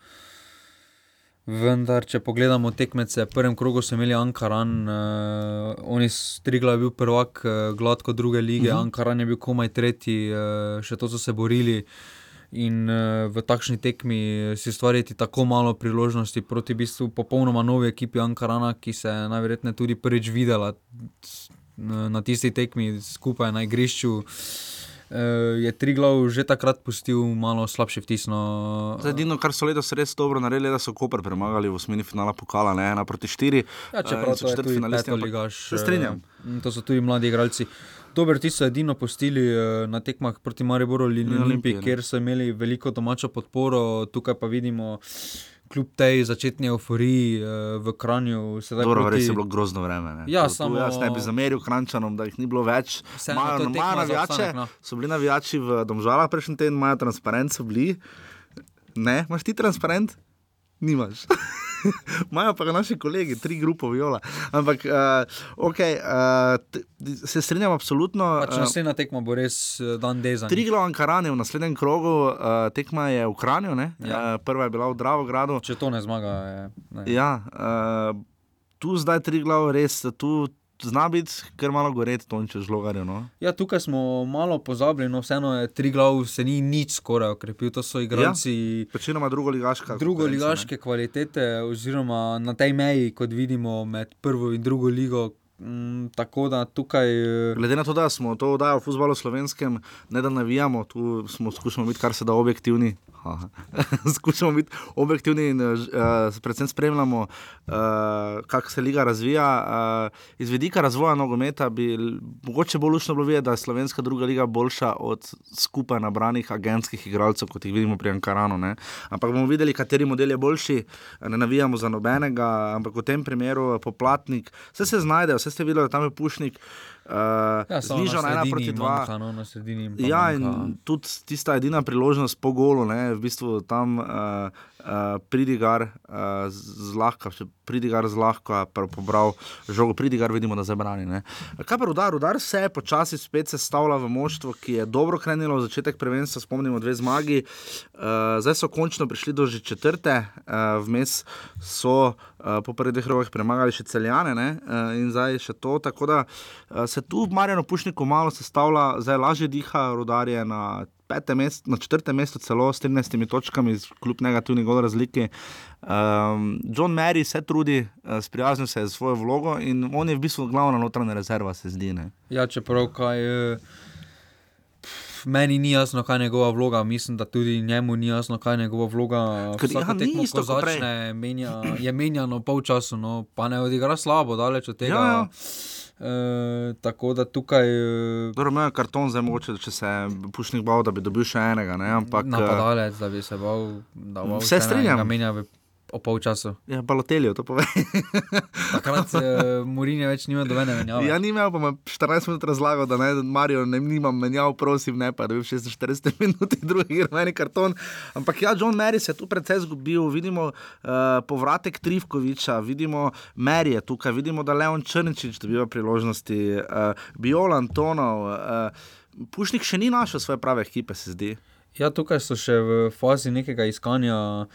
vendar, če pogledamo tekmece, v prvem krogu so imeli Ankaran, uh, oni so tri glavi bil prvak, uh, gladko druge lige, uh mhm. -huh. Ankaran je bil komaj tretji, uh, še to so se borili. Uh, in uh, v takšni tekmi si ustvariti tako malo priložnosti proti bistvu popolnoma novi ekipi Ankarana, ki se je najverjetneje tudi prvič videla na tisti tekmi skupaj na igrišču. Je tri glav že takrat pustil malo slabši vtis. No... Edino, kar so letos res dobro naredili, je, da so Koper premagali v osmini finala pokala, ne ena proti štiri. Ja, čeprav so četrti finalisti, ampak se strinjam. To so tudi mladi igralci. Dober, ti so edino postili uh, na tekmah proti Mariboru ali Olimpiji, kjer so imeli veliko domačo podporo, tukaj pa vidimo. Kljub tej začetni euforiji uh, v Kranju, se da proti... res je bilo grozno vreme. Ja, tu, samo... jaz ne bi zameril Krančanom, da jih ni bilo več. Imajo navijače, no. so bili navijači v Domžalah prejšnji teden, imajo transparent, so bili. Ne, imaš ti transparent? Nimaš. Imajo pa naši kolegi, tri grupe viola. Ampak, uh, okay, uh, se strinjam, absolutno. Pač naslednja tekma bo res dan deza. Tri glavne karane v naslednjem krogu, uh, tekma je v Kranju, ja. uh, prva je bila v Dravogradu. Če to ne zmaga, je. Ne. Ja, uh, tu zdaj tri glavne, res. Tu, zna biti, ker malo goreti to, če žlogarjo. No? Ja, tukaj smo malo pozabili, no vseeno je tri glav, se ni nič skoraj okrepil. To so igralci. Ja, Večinoma drugo ligaške. Drugo ligaške kvalitete, oziroma na tej meji, kot vidimo med prvo in drugo ligo. Mm, tako da tukaj. Eh, Glede na to, da smo to oddajali v futbalu slovenskem, ne da navijamo, tu smo skušali biti kar se da objektivni, Skušamo biti objektivni in uh, predvsem spremljamo, uh, kako se liga razvija. Uh, iz vidika razvoja nogometa bi mogoče bolj lušno bilo videti, da je slovenska druga liga boljša od skupaj nabranih agentskih igralcev, kot jih vidimo pri Ankaranu. Ne? Ampak bomo videli, kateri model je boljši. Ne navijamo za nobenega, ampak v tem primeru poplatnik. Vse se znajde, vse ste videli, da tam je pušnik. Uh, ja, Znižal na 1 proti 2. Manjka, no, ja, in tudi tista edina priložnost po golu, ne, v bistvu tam uh, uh, pridigar uh, zlahka, pridigar zlahka, pobral žogo, pridigar vidimo, da zabrani. Ne. Kaj pa rudar? Rudar se je počasi spet sestavlja v moštvo, ki je dobro krenilo v začetek prvenstva, spomnimo dve zmagi. Uh, zdaj so končno prišli do že četrte, uh, vmes so uh, po prvih dveh rokah premagali še celjane uh, in zdaj še to. Tako da uh, se tu v Marjanu Pušniku malo sestavlja, zdaj lažje diha, rudarje na, mest, na četrtem mestu, celo s 13 točkami, kljub negativni gol razlike. Um, John Mary se trudi, uh, sprijaznil se je z svojo vlogo in on je v bistvu glavna notranja rezerva, se zdi. Ne? Ja, čeprav kaj. Uh Meni ni jasno, kaj je njegova vloga, mislim, da tudi njemu ni jasno, kaj je njegova vloga. Ker, ja, tekmo, isto ko začne, menja, je menjano pol času, no, pa ne odigra slabo, daleč od tega. Ja, ja. E, tako da tukaj e, Dobro, imel je karton, zdaj mogoče, če se Pušnik bal, da bi dobil še enega. Ne? Ampak, eh, napadalec, da bi se bal, da bo Se strinjam. menja v o pol času. Ja, Balotelijo, to pove. Takrat uh, Murinje več nima dobene menjave. Ja, ni imel, pa me 14 minut razlagal, da ne, Marijo ne nimam menjav, prosim, ne pa, da bi v 46 minuti drugi rumeni karton. Ampak ja, John Mary se je tu precej zgubil, vidimo uh, povratek Trivkoviča, vidimo Merije tukaj, vidimo, da Leon Črnčič dobiva priložnosti, uh, Biola Antonov. Uh, Pušnik še ni našel svoje prave ekipe, se zdi. Ja, tukaj so še v fazi nekega iskanja.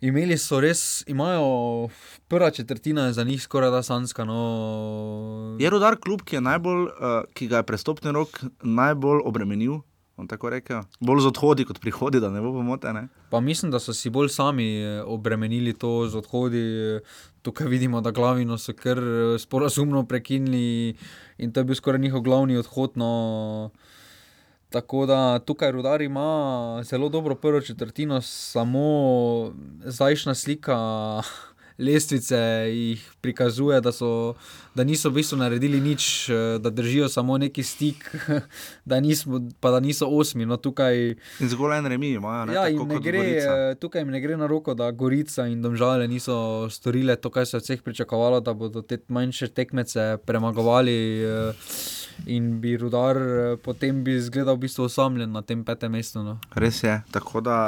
Imeli so res, imajo prva četrtina je za njih skoraj da sanska. No. Je rodar klub, ki, je najbolj, uh, ki ga je prestopni rok najbolj obremenil. Tako rekel, bolj z odhodi kot prihodi, da ne bo pomote. Ne? Pa mislim, da so si bolj sami eh, obremenili to z odhodi. Tukaj vidimo, da glavino so kar eh, sporazumno prekinili in to je bil skoraj njihov glavni odhod. No. Tako da tukaj rudar ima zelo dobro prvo četrtino, samo zdajšnja slika lestvice jih prikazuje, da, so, da niso v bistvu naredili nič, da držijo samo neki stik, da nismo, pa da niso osmi. No, tukaj, In zgolj en remi imajo. Ne? ja, ne gre, Gorica. tukaj jim ne gre na roko, da Gorica in Domžale niso storile to, kar se je od vseh pričakovalo, da bodo te manjše tekmece premagovali. eh, In bi rudar eh, potem bi izgledal v bistvu osamljen na tem petem mestu. No. Res je. Tako da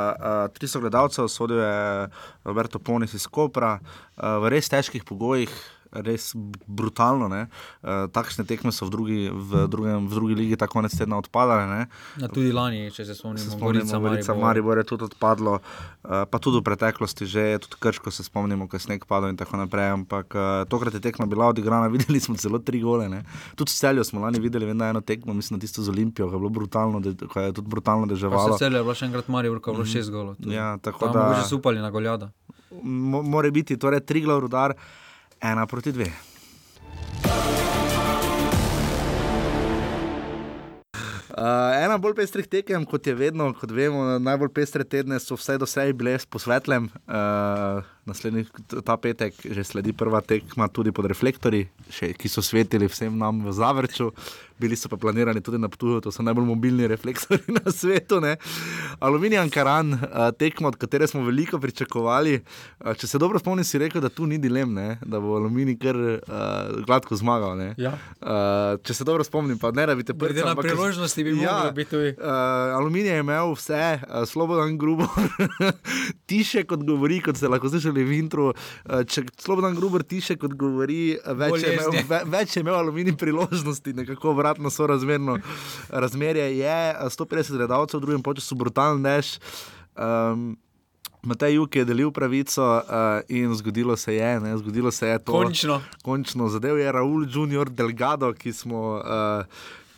uh, 300 gledalcev sodijo Roberto Ponis iz Kopra uh, v res težkih pogojih. Res brutalno. Uh, takšne tekme so v drugi, v, drugem, v drugi ligi tako konec tedna odpadale. Ne? Ja, tudi lani, če se spomnimo, Se spomnimo, Gorica, Maribor je tudi odpadlo, uh, pa tudi v preteklosti, že tudi Krško se spomnimo, ko je sneg padal in tako naprej. Ampak uh, tokrat je tekma bila odigrana, videli smo celo tri gole. Ne? Tudi celjo smo lani videli vedno eno tekmo, mislim, tisto z Olimpijo, ko je bilo brutalno, da, ko je tudi brutalno deževalo. Vse je bilo še enkrat Marijo, ko je bilo Mhm. šest golov. Ja, tako Tam da- Mogoče so upali na Goljada. Mo- Mora biti torej tri glav rudar, ena proti dve. Uh, ena bolj pestrih tekem, kot je vedno, kot vemo, najbolj pestre tedne so vse do sedaj bile po svetlem. Uh, naslednji ta petek že sledi prva tekma tudi pod reflektorji, še, ki so svetili vsem nam v Zavrču. Bili so pa planirani tudi na Ptuju, to so najbolj mobilni reflektorji na svetu. Ne? Aluminij Ankaran, tekma, od katere smo veliko pričakovali. Če se dobro spomnim, si rekel, da tu ni dilem, ne? da bo Aluminij kar uh, gladko zmagal. ne. Ja. Uh, če se dobro spomnim, pa ne da bi te prvi. Glede na priložnosti bi moglo biti tudi. Uh, aluminij je imel vse, uh, Slobodan Grubo, tiše kot govori, kot ste lahko slišali v intru. Uh, če Slobodan Gruber tiše kot govori, uh, več je, imel, ve, več je imel aluminij priložnosti, nekako obratno sorazmerno. Razmerje je uh, 150 gledalcev, v drugem času brutalen dež. Um, Matej Juk je delil pravico uh, in zgodilo se je, ne, zgodilo se je to. Končno. Končno zadev je Raul Junior Delgado, ki smo. Uh,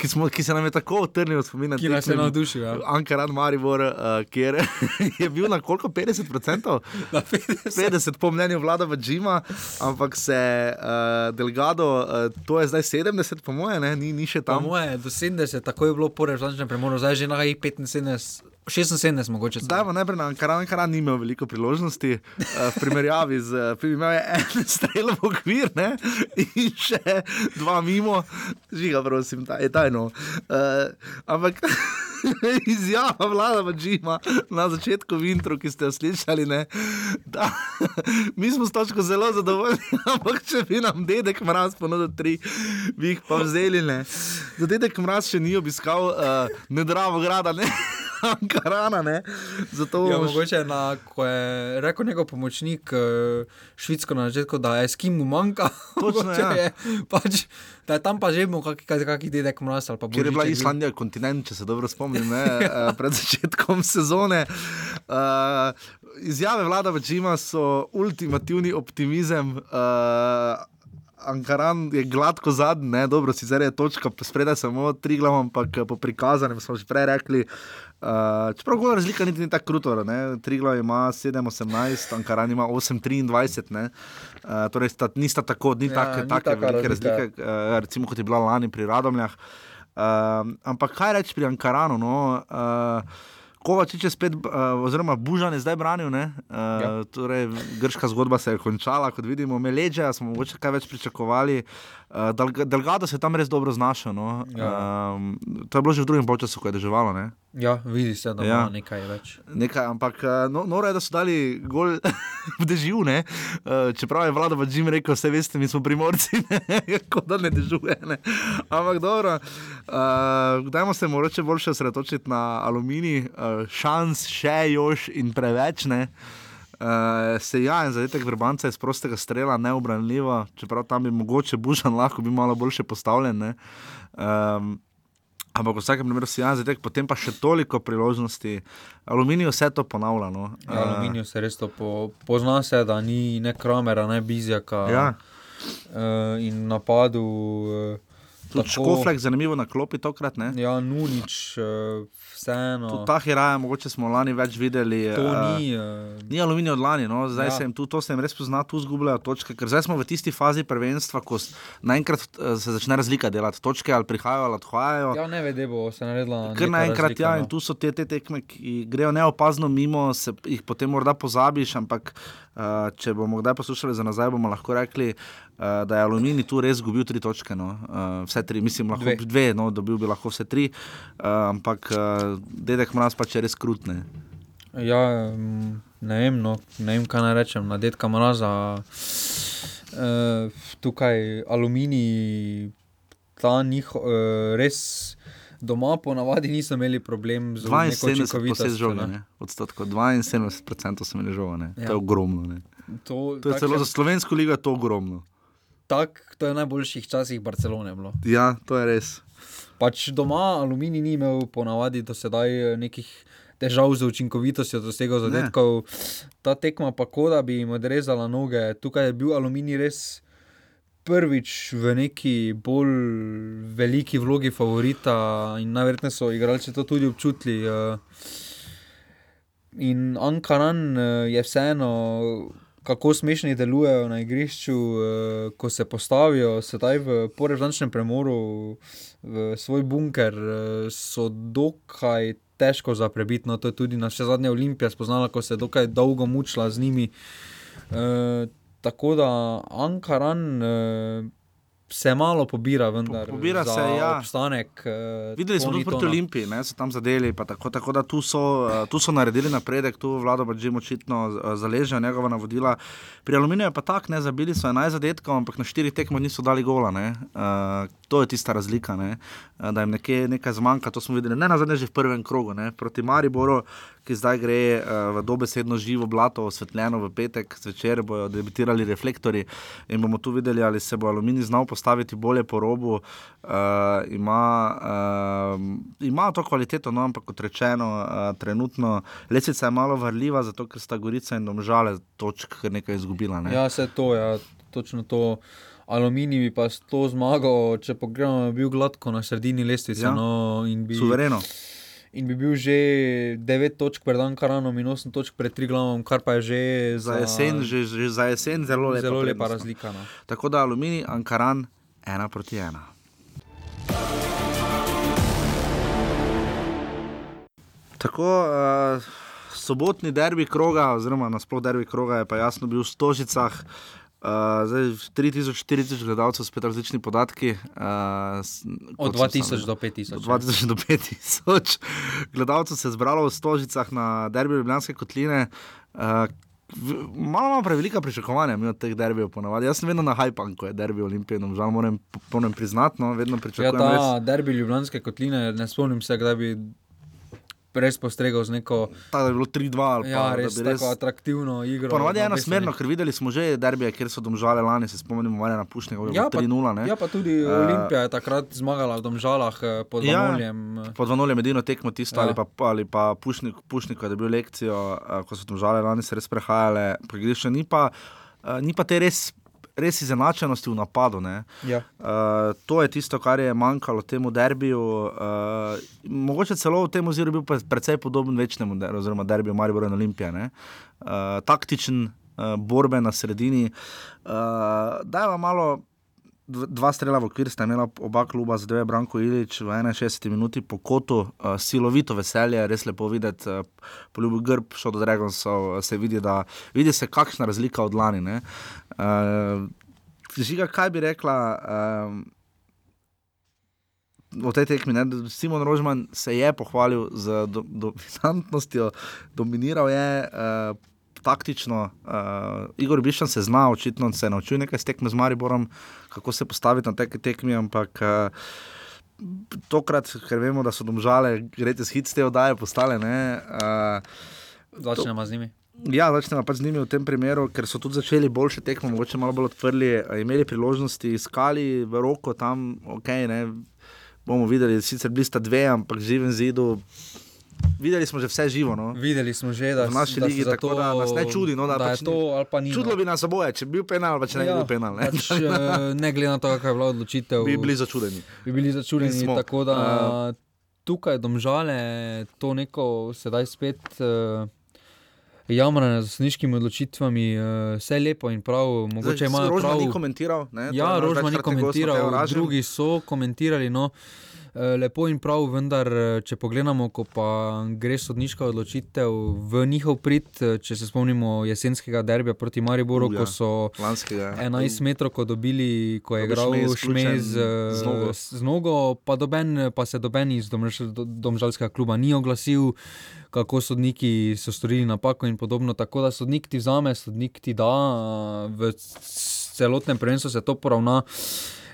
Ki, smo, ki se nam je tako utrnil v spomin na Ki nas je navdušil, ja. Ankaran Maribor, uh, kjer je bil na koliko 50%? Na 50. 50 po mnenju vlada v Džima, ampak se uh, Delgado, uh, to je zdaj 70, po moje, ne, ni, ni še Po tam. moje, do 70, tako je bilo po režančnem premoru, zdaj že na 75, 76 mogoče. pa najprej na Ankaran, Ankaran ni imel veliko priložnosti uh, v primerjavi z, uh, imel je en strel v okvir ne, in še dva mimo, žiga, prosim, ta, je tajno. Uh, ampak izjava vlada v Džima na začetku vintru, ki ste jo slišali, ne, da mi smo s točko zelo zadovoljni, ampak če bi nam dedek mraz ponudil tri, bi jih pa vzeli. Ne. Da dedek mraz še ni obiskal uh, nedravo grada, ne. Ankarana, ne. Zato Ja, mogoče, na, ko je rekel njegov pomočnik uh, Švicko na začetku, da je skim mu manjka, Točno, ja. je, pač, da je tam pa že imel kak, kak, kakšen dedek mraz Ker je bila božiček bil. Islandija kontinent, če se dobro spomnim, ne, eh, pred začetkom sezone. Uh, izjave vlada v Džima so ultimativni optimizem. Uh, Ankaran je gladko zadnji, ne, dobro, sicer je točka spredaj samo tri glav, ampak po prikazanem smo že prej rekli. Uh, čeprav gola razlika niti ni tako kruta, tri glav ima 7-18, Ankaran ima 8-23, ne. Uh, torej sta, nista tako, ni Ja, take, ni take velike razlika. razlike, uh, recimo kot je bila lani pri Radomljah. Uh, ampak kaj reči pri Ankaranu? No? Uh, Kovačič je spet, uh, oziroma Bužan je zdaj branil. Uh, ja. torej, grška zgodba se je končala, kot vidimo, Meleđa smo mogoče kaj več pričakovali. Uh, Delgado se je tam res dobro znašel. No? Ja. Um, to je bilo že v drugem času, ko je deževalo. Ne? Ja, vidi se, da Ja. ima nekaj več. Nekaj, ampak uh, no, noro je, da so dali gol v dežju. ne. Uh, čeprav je vlada v Džim rekel, vse veste, mi smo primorci, kot da ne dežuje. Ne. Ampak dobro, uh, dajmo se mogoče bolj osredotočiti na aluminij, uh, šans še još in preveč. Ne. Uh, se ja, en zadetek vrbanca iz prostega strela, neobranljivo, čeprav tam bi mogoče Bušan lahko bil malo boljše postavljen. ne. Um, ampak v vsakem primeru si ja, zadetek, potem pa še toliko priložnosti. Aluminij vse to ponavlja. No. Ja, Aluminij se res to po, pozna, se, da ni ne Kramera, ne Bizjaka. Ja. Uh, in napadu. Uh, Tudi Škoflek, zanimivo na klopi tokrat. Ne? Ja, Nunič, uh, vseeno. Tudi ta hiraja, mogoče smo lani več videli. To eh, ni, eh, ni aluminij od lani, no? zdaj Ja. ja. se jim tu, to se jim res pozna, tu zgubljajo točke, ker zdaj smo v tisti fazi prvenstva, ko naenkrat eh, se začne razlika delati, točke ali prihajajo ali odhajajo. Ja, ne vede, bo se naredila. Ker naenkrat, razlika, ja, no. in tu so te, te tekme, ki grejo neopazno mimo, se jih potem morda pozabiš, ampak uh, če bomo kdaj poslušali za nazaj, bomo lahko rekli, uh, da je Aluminij tu res izgubil tri točke. No. Uh, vse tri, mislim, lahko dve, dve no, dobil bi lahko vse tri, uh, ampak uh, dedek mraz pa če res krutne. Ja, ne vem, no, ne vem, kaj naj rečem. Na detka mraza, uh, tukaj aluminij, ta njih uh, res doma ponavadi niso imeli problem z 72 posed žoge, ne. ne. odstotkov, 72% so imeli žoge, ne. to Ja. je ogromno. Ne. To, To je celo za slovensko ligo je to ogromno. Tak, to je v najboljših časih Barcelone bilo. Ja, to je res. Pač doma aluminij ni imel ponavadi do sedaj eh, nekih težav z učinkovitostjo dosegov Ne. zadetkov. Ta tekma pa koda bi jim odrezala noge. Tukaj je bil aluminij res prvič v neki bolj veliki vlogi favorita in najverjetneje so igralci to tudi občutili. eh. In Ankaran eh, je vseeno, kako smešni delujejo na igrišču, eh, ko se postavijo, sedaj v porežančnem premoru, v svoj bunker, eh, so dokaj težko za prebiti. No, to je tudi naša zadnja Olimpija spoznala, ko se je dokaj dolgo mučila z njimi. Eh, tako da Ankaran. Eh, Se malo pobira, vendar. pobira se, ja. Obstanek. eh, Videli smo tudi proti no. Olimpiji, ne, so tam zadeli, tako, tako da tu so, eh, tu so naredili napredek, tu vlada pa že očitno eh, zaleže njegova navodila. Pri Aluminiju je pa tako, ne, zabili so 11 zadetkov, ampak na štirih tekmah niso dali gola. Ne. Uh, to je tista razlika, ne, da jim nekaj, nekaj zmanjka. To smo videli ne na zadnje že v prvem krogu, ne, proti Mariboru, ki zdaj gre uh, v dobesedno živo blato, osvetljeno v petek, zvečer bodo debitirali reflektori in bomo tu videli, ali se bo Aluminij znal postaviti bolje po robu. Uh, ima, uh, ima to kvaliteto, no, ampak kot rečeno, uh, trenutno lesica je malo varljiva, zato ker sta Gorica in Domžale točk nekaj izgubila. Ne? Ja, vse to ja, točno to. Aluminij bi pa s to zmago, če pogledamo, bil gladko na sredini lestvice. Ja. No, bi, Suvereno. In bi bil že 9 točk pred Ankaranom in 8 točk pred Triglavom, kar pa je že Za jesen, že, že za jesen zelo lepa, zelo lepa no. razlika. No. Tako da Aluminij, Ankaran, ena proti ena. Tako, uh, sobotni derbi kroga, oziroma nasplošno derbi kroga, je pa jasno bil v Stožicah. Uh, zdaj 3000-4000 gledalcev, spet različni podatki. Uh, Od kot sem 2000 sam- do 5000, Od 2000 do 5000 gledalcev se je zbralo v Stožicah na derbi Ljubljanske kotline. Uh, Malo imamo prevelika pričakovanja od teh derbijev ponavadi. Jaz sem vedno na hajpan, ko je derbi Olimpije, no, žal moram, moram priznati, no, vedno Ja, pričakujem. ta res- derbi Ljubljanske kotline, ne spomnim se, kdaj bi res postregel z neko. Ta, da je bilo 3-2 ali pa Ja, da res bi tako atraktivno igro. Ponovadi je enosmerno, ker videli smo že derbije, kjer so domžale lani, se spomnimo, Marjana Pušnega, Ja, ja, pa- 3-0. ne. Ja, pa tudi Eh, Olimpija je takrat zmagala v Domžalah eh, pod Ja, Vanoljem. pod Vanoljem edino tekmo tisto, Ja. ja. ali pa, ali pa Pušnik, Pušnik, ko je dobil lekcijo, eh, ko so domžale lani se res prehajale po igrišču, ni pa, eh, ni pa te res. Res izenačenosti v napadu. ne. Ja. Uh, to je tisto, kar je manjkalo temu derbiju. Uh, mogoče celo v tem oziru bil pa precej podoben večnemu, der, oziroma derbiju Maribora in Olimpije. Uh, taktičen, uh, borbe na sredini. Uh, da je malo dva strela v okvir sta imela oba kluba, zdaj je Branko Ilič v 61 minuti po kotu, uh, silovito veselje, res lepo videti, uh, poljubil grb, šel do Dragonsov, se vidi, da vidi se kakšna razlika od lani. Uh, Žiga, kaj bi rekla? Um, v tej tekmi. Ne? Simon Rožman se je pohvalil z do, dominantnostjo, dominiral je. Uh, Taktično, uh, Igor Bišan se zna, očitno se je naučil nekaj s tekmo z Mariborom, kako se postaviti na teke tekme, ampak uh, tokrat, ker vemo, da so domžale, greste s hitste oddaje postale. Ne, uh, Začnemo z njimi. Ja, začnemo pač z njimi v tem primeru, ker so tudi začeli boljše tekme, mogoče malo bolj odprli, imeli priložnosti, iskali v roko tam, ok, ne, bomo videli, sicer bili sta dve, ampak živim zidu. Videli smo že vse živo. No. Videli smo že, da, v naši da ligi, tako da nas ne čudi. No, da da pač to ni. Čudilo no. bi nas oboje, če bi bil penal, pa če ne bi Ja, bil penal. Ne, Pač, eh, ne glede na to, kakšna je bila odločitev. Bi bili začudeni. Bi bili začudeni. Smo. Tako da Eh, tukaj domžale to neko sedaj spet. Uh, Jamranje z sniškimi odločitvami, eh, vse lepo in prav. Mogoče imajo Rožman prav. ni komentiral, ne, Ja, Rožman ni komentiral, drugi so komentirali. No. Eh, Lepo in prav, vendar, eh, če pogledamo, ko pa gre sodniška odločitev v njihov prid, eh, če se spomnimo jesenskega derbija proti Mariboru, Uh, ja, ko so lanskega. 11 metrov dobili, ko je Ko je igral vključen z, z nogo. z nogo, pa, doben, pa se doben iz domž- do- domžalskega kluba ni oglasil, kako sodniki so storili napako in podobno. Tako da sodnik ti vzame, sodnik ti da, v celotnem prvenstvu se to poravna.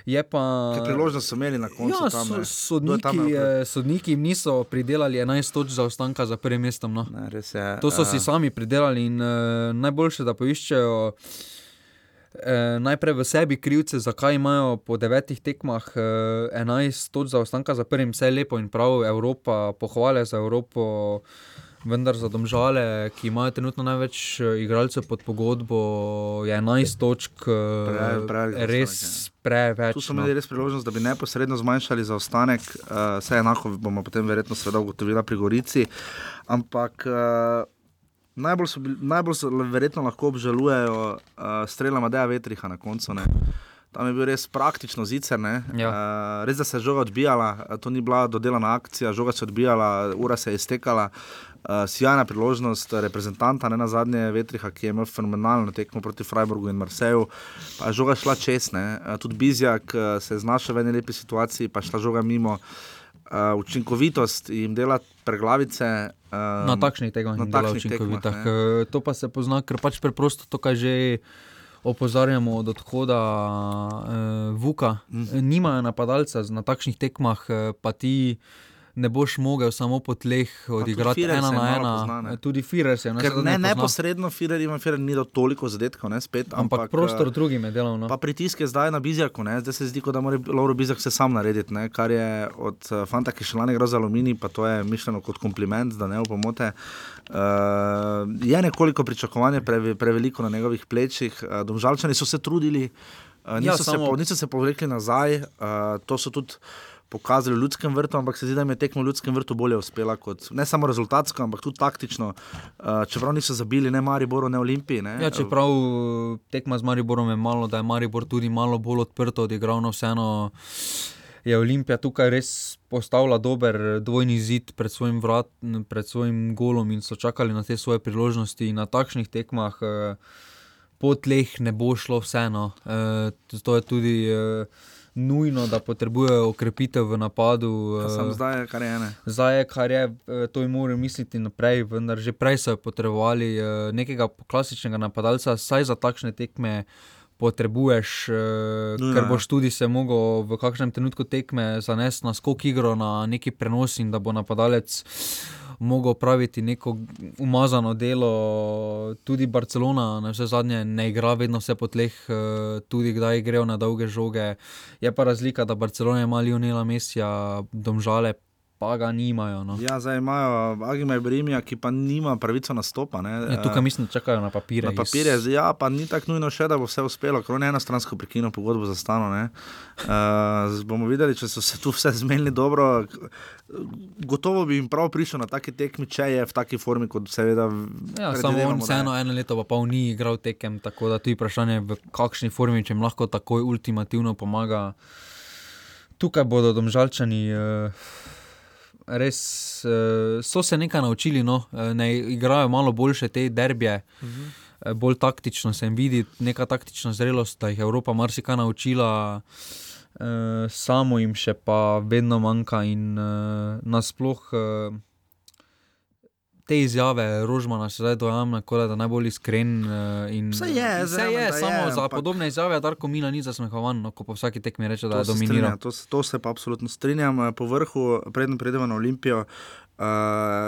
Je pa. Ker priložnost so imeli na koncu. Ja, tam, so, ne. Sodniki, tam eh, sodniki jim niso pridelali 11 točk zaostanka za prvim mestom. No. Ne, je, to so eh. si sami pridelali in uh, najboljše, da poiščejo. Eh, najprej v sebi krivce, zakaj imajo po devetih tekmah eh, 11 točk zaostanka za prvim, vse lepo in prav, Evropa, pohvale za Evropo, vendar za domžale, ki imajo trenutno največ eh, igralcev pod pogodbo, je 11 točk eh, Pre- prevelik res preveč. Tu so no. imeli res priložnost, da bi neposredno zmanjšali zaostanek, uh, vse enako bomo potem verjetno seveda ugotovili pri Gorici. Ampak uh, najbolj, so bili, najbolj so verjetno lahko obžalujejo uh, strela Madeja Vetriha na koncu. Ne. Tam je bil res praktično zicer. Ja. Uh, res, da se je žoga odbijala, eh, to ni bila dodelana akcija, žoga se je odbijala, ura se je iztekala. Uh, sjajna priložnost reprezentanta, ne na zadnje Vetriha, ki je imel fenomenalno tekmo proti Freiburgu in Marseju. Pa je žoga šla čez, ne. Uh, tudi Bizjak uh, se je znašel v eni lepi situaciji, pa je šla žoga mimo. Uh, učinkovitost jim dela preglavice. Um, Na takšnih tekmah na je takšnih učinkovito. tekmah, ne. To pa se pozna, ker pač preprosto to, kar že opozarjamo od odhoda uh, Vuka. Mm. Nimajo napadalca na takšnih tekmah, eh, pa ti ne boš mogel samo po tleh odigrati ena se je na ena. pozna, ne. Tudi Firer se je Ker navsezadnje ne, pozna. neposredno Firer ima Firer ni do toliko zadetkov, ne spet. Ampak prostor drugim je delal. No. Pa pritisk je zdaj na Bizjaku, ne? zdaj se zdi, kot da mora Lauro Bizjak vse sam narediti, ne? kar je od uh, fanta, ki še lani igra za aluminij, pa to je mišljeno kot kompliment, da ne opomote. Uh, je nekoliko pričakovanje preve, preveliko na njegovih plečih, uh, domžalčani so se trudili, uh, niso, Ja, se samo- po, niso se povlekli nazaj, uh, to so tudi. Pokazali v ljudskem vrtu, ampak se zdi, da jim je tekmo v ljudskem vrtu bolje uspela, kot ne samo rezultatsko, ampak tudi taktično. Uh, čeprav niso zabili ne Mariboru, ne Olimpiji. Ne? Ja, čeprav tekma z Mariborom je malo, da je Maribor tudi malo bolj odprto odigral, no vseeno je Olimpija tukaj res postavila dober dvojni zid pred svojim, vrat, pred svojim golom in so čakali na te svoje priložnosti. Na takšnih tekmah eh, po tleh ne bo šlo vseeno. Eh, to je tudi eh, nujno, da potrebujejo okrepitev v napadu. Pa eh, Sam zdaj je kar je ene. Zdaj je, kar je, eh, to jim morajo misliti naprej, vendar že prej so potrebovali eh, nekega klasičnega napadalca, saj za takšne tekme potrebuješ, Nujno, ker ja. boš tudi se mogel v kakšnem trenutku tekme zanesti na skok igro, na neki prenos in da bo napadalec mogel praviti neko umazano delo. Tudi Barcelona, na vse zadnje, ne igra vedno vse po tleh, eh, tudi kdaj grejo na dolge žoge. Je pa razlika, da Barcelona ima Lionela Mesija, domžale pa ga nimajo. No. Ja, zdaj imajo Agime Brimija, ki pa nima pravico nastopa. Ne. Ja, tukaj mislim, da čakajo na papire. Na papirje, iz... ja, pa ni tako nujno še, da bo vse uspelo, ker on je enostransko prekinil pogodbo za stano. Uh, bomo videli, če so se tu vse zmenili dobro. Gotovo bi jim prav prišel na take tekme, če je v taki formi, kot seveda. Ja, samo on vseeno eno leto pa pol ni igral tekem, tako da tu je vprašanje, v kakšni formi, če jim lahko takoj ultimativno pomaga. Tukaj bodo domžalčani. Uh, res uh, so se nekaj naučili, no, ne igrajo malo boljše te derbije. Uh -huh. Bolj taktično se jim vidi, neka taktična zrelost, da jih je Evropa marsikaj naučila, uh, samo jim še pa vedno manjka in uh, nasplošno. Uh, te izjave Rožmana se zdaj dojamem, da je najbolj iskren. Uh, vse je, vse je, je samo je, za ampak... podobne izjave, da Darko Mila ni zasmehovan, no, ko po vsaki tekmi reče, da je dominiral. To, to se pa absolutno strinjam. Po vrhu, predtem predemo na Olimpijo, uh,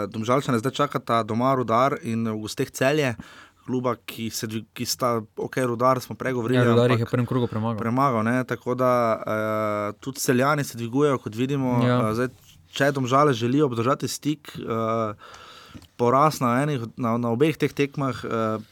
domžalčane zdaj čakata doma rudar in v gosteh celje. Kluba, ki, se, ki sta, ok, rudar smo pregovorili. Ja, rudar jih je v prvem krogu premagal. premagal ne, tako da uh, tudi celjani se dvigujejo, kot vidimo. Ja. Uh, zdaj, če domžale želijo obdržati stik. Uh, poraz na, enih, na, na obeh teh tekmah. Uh,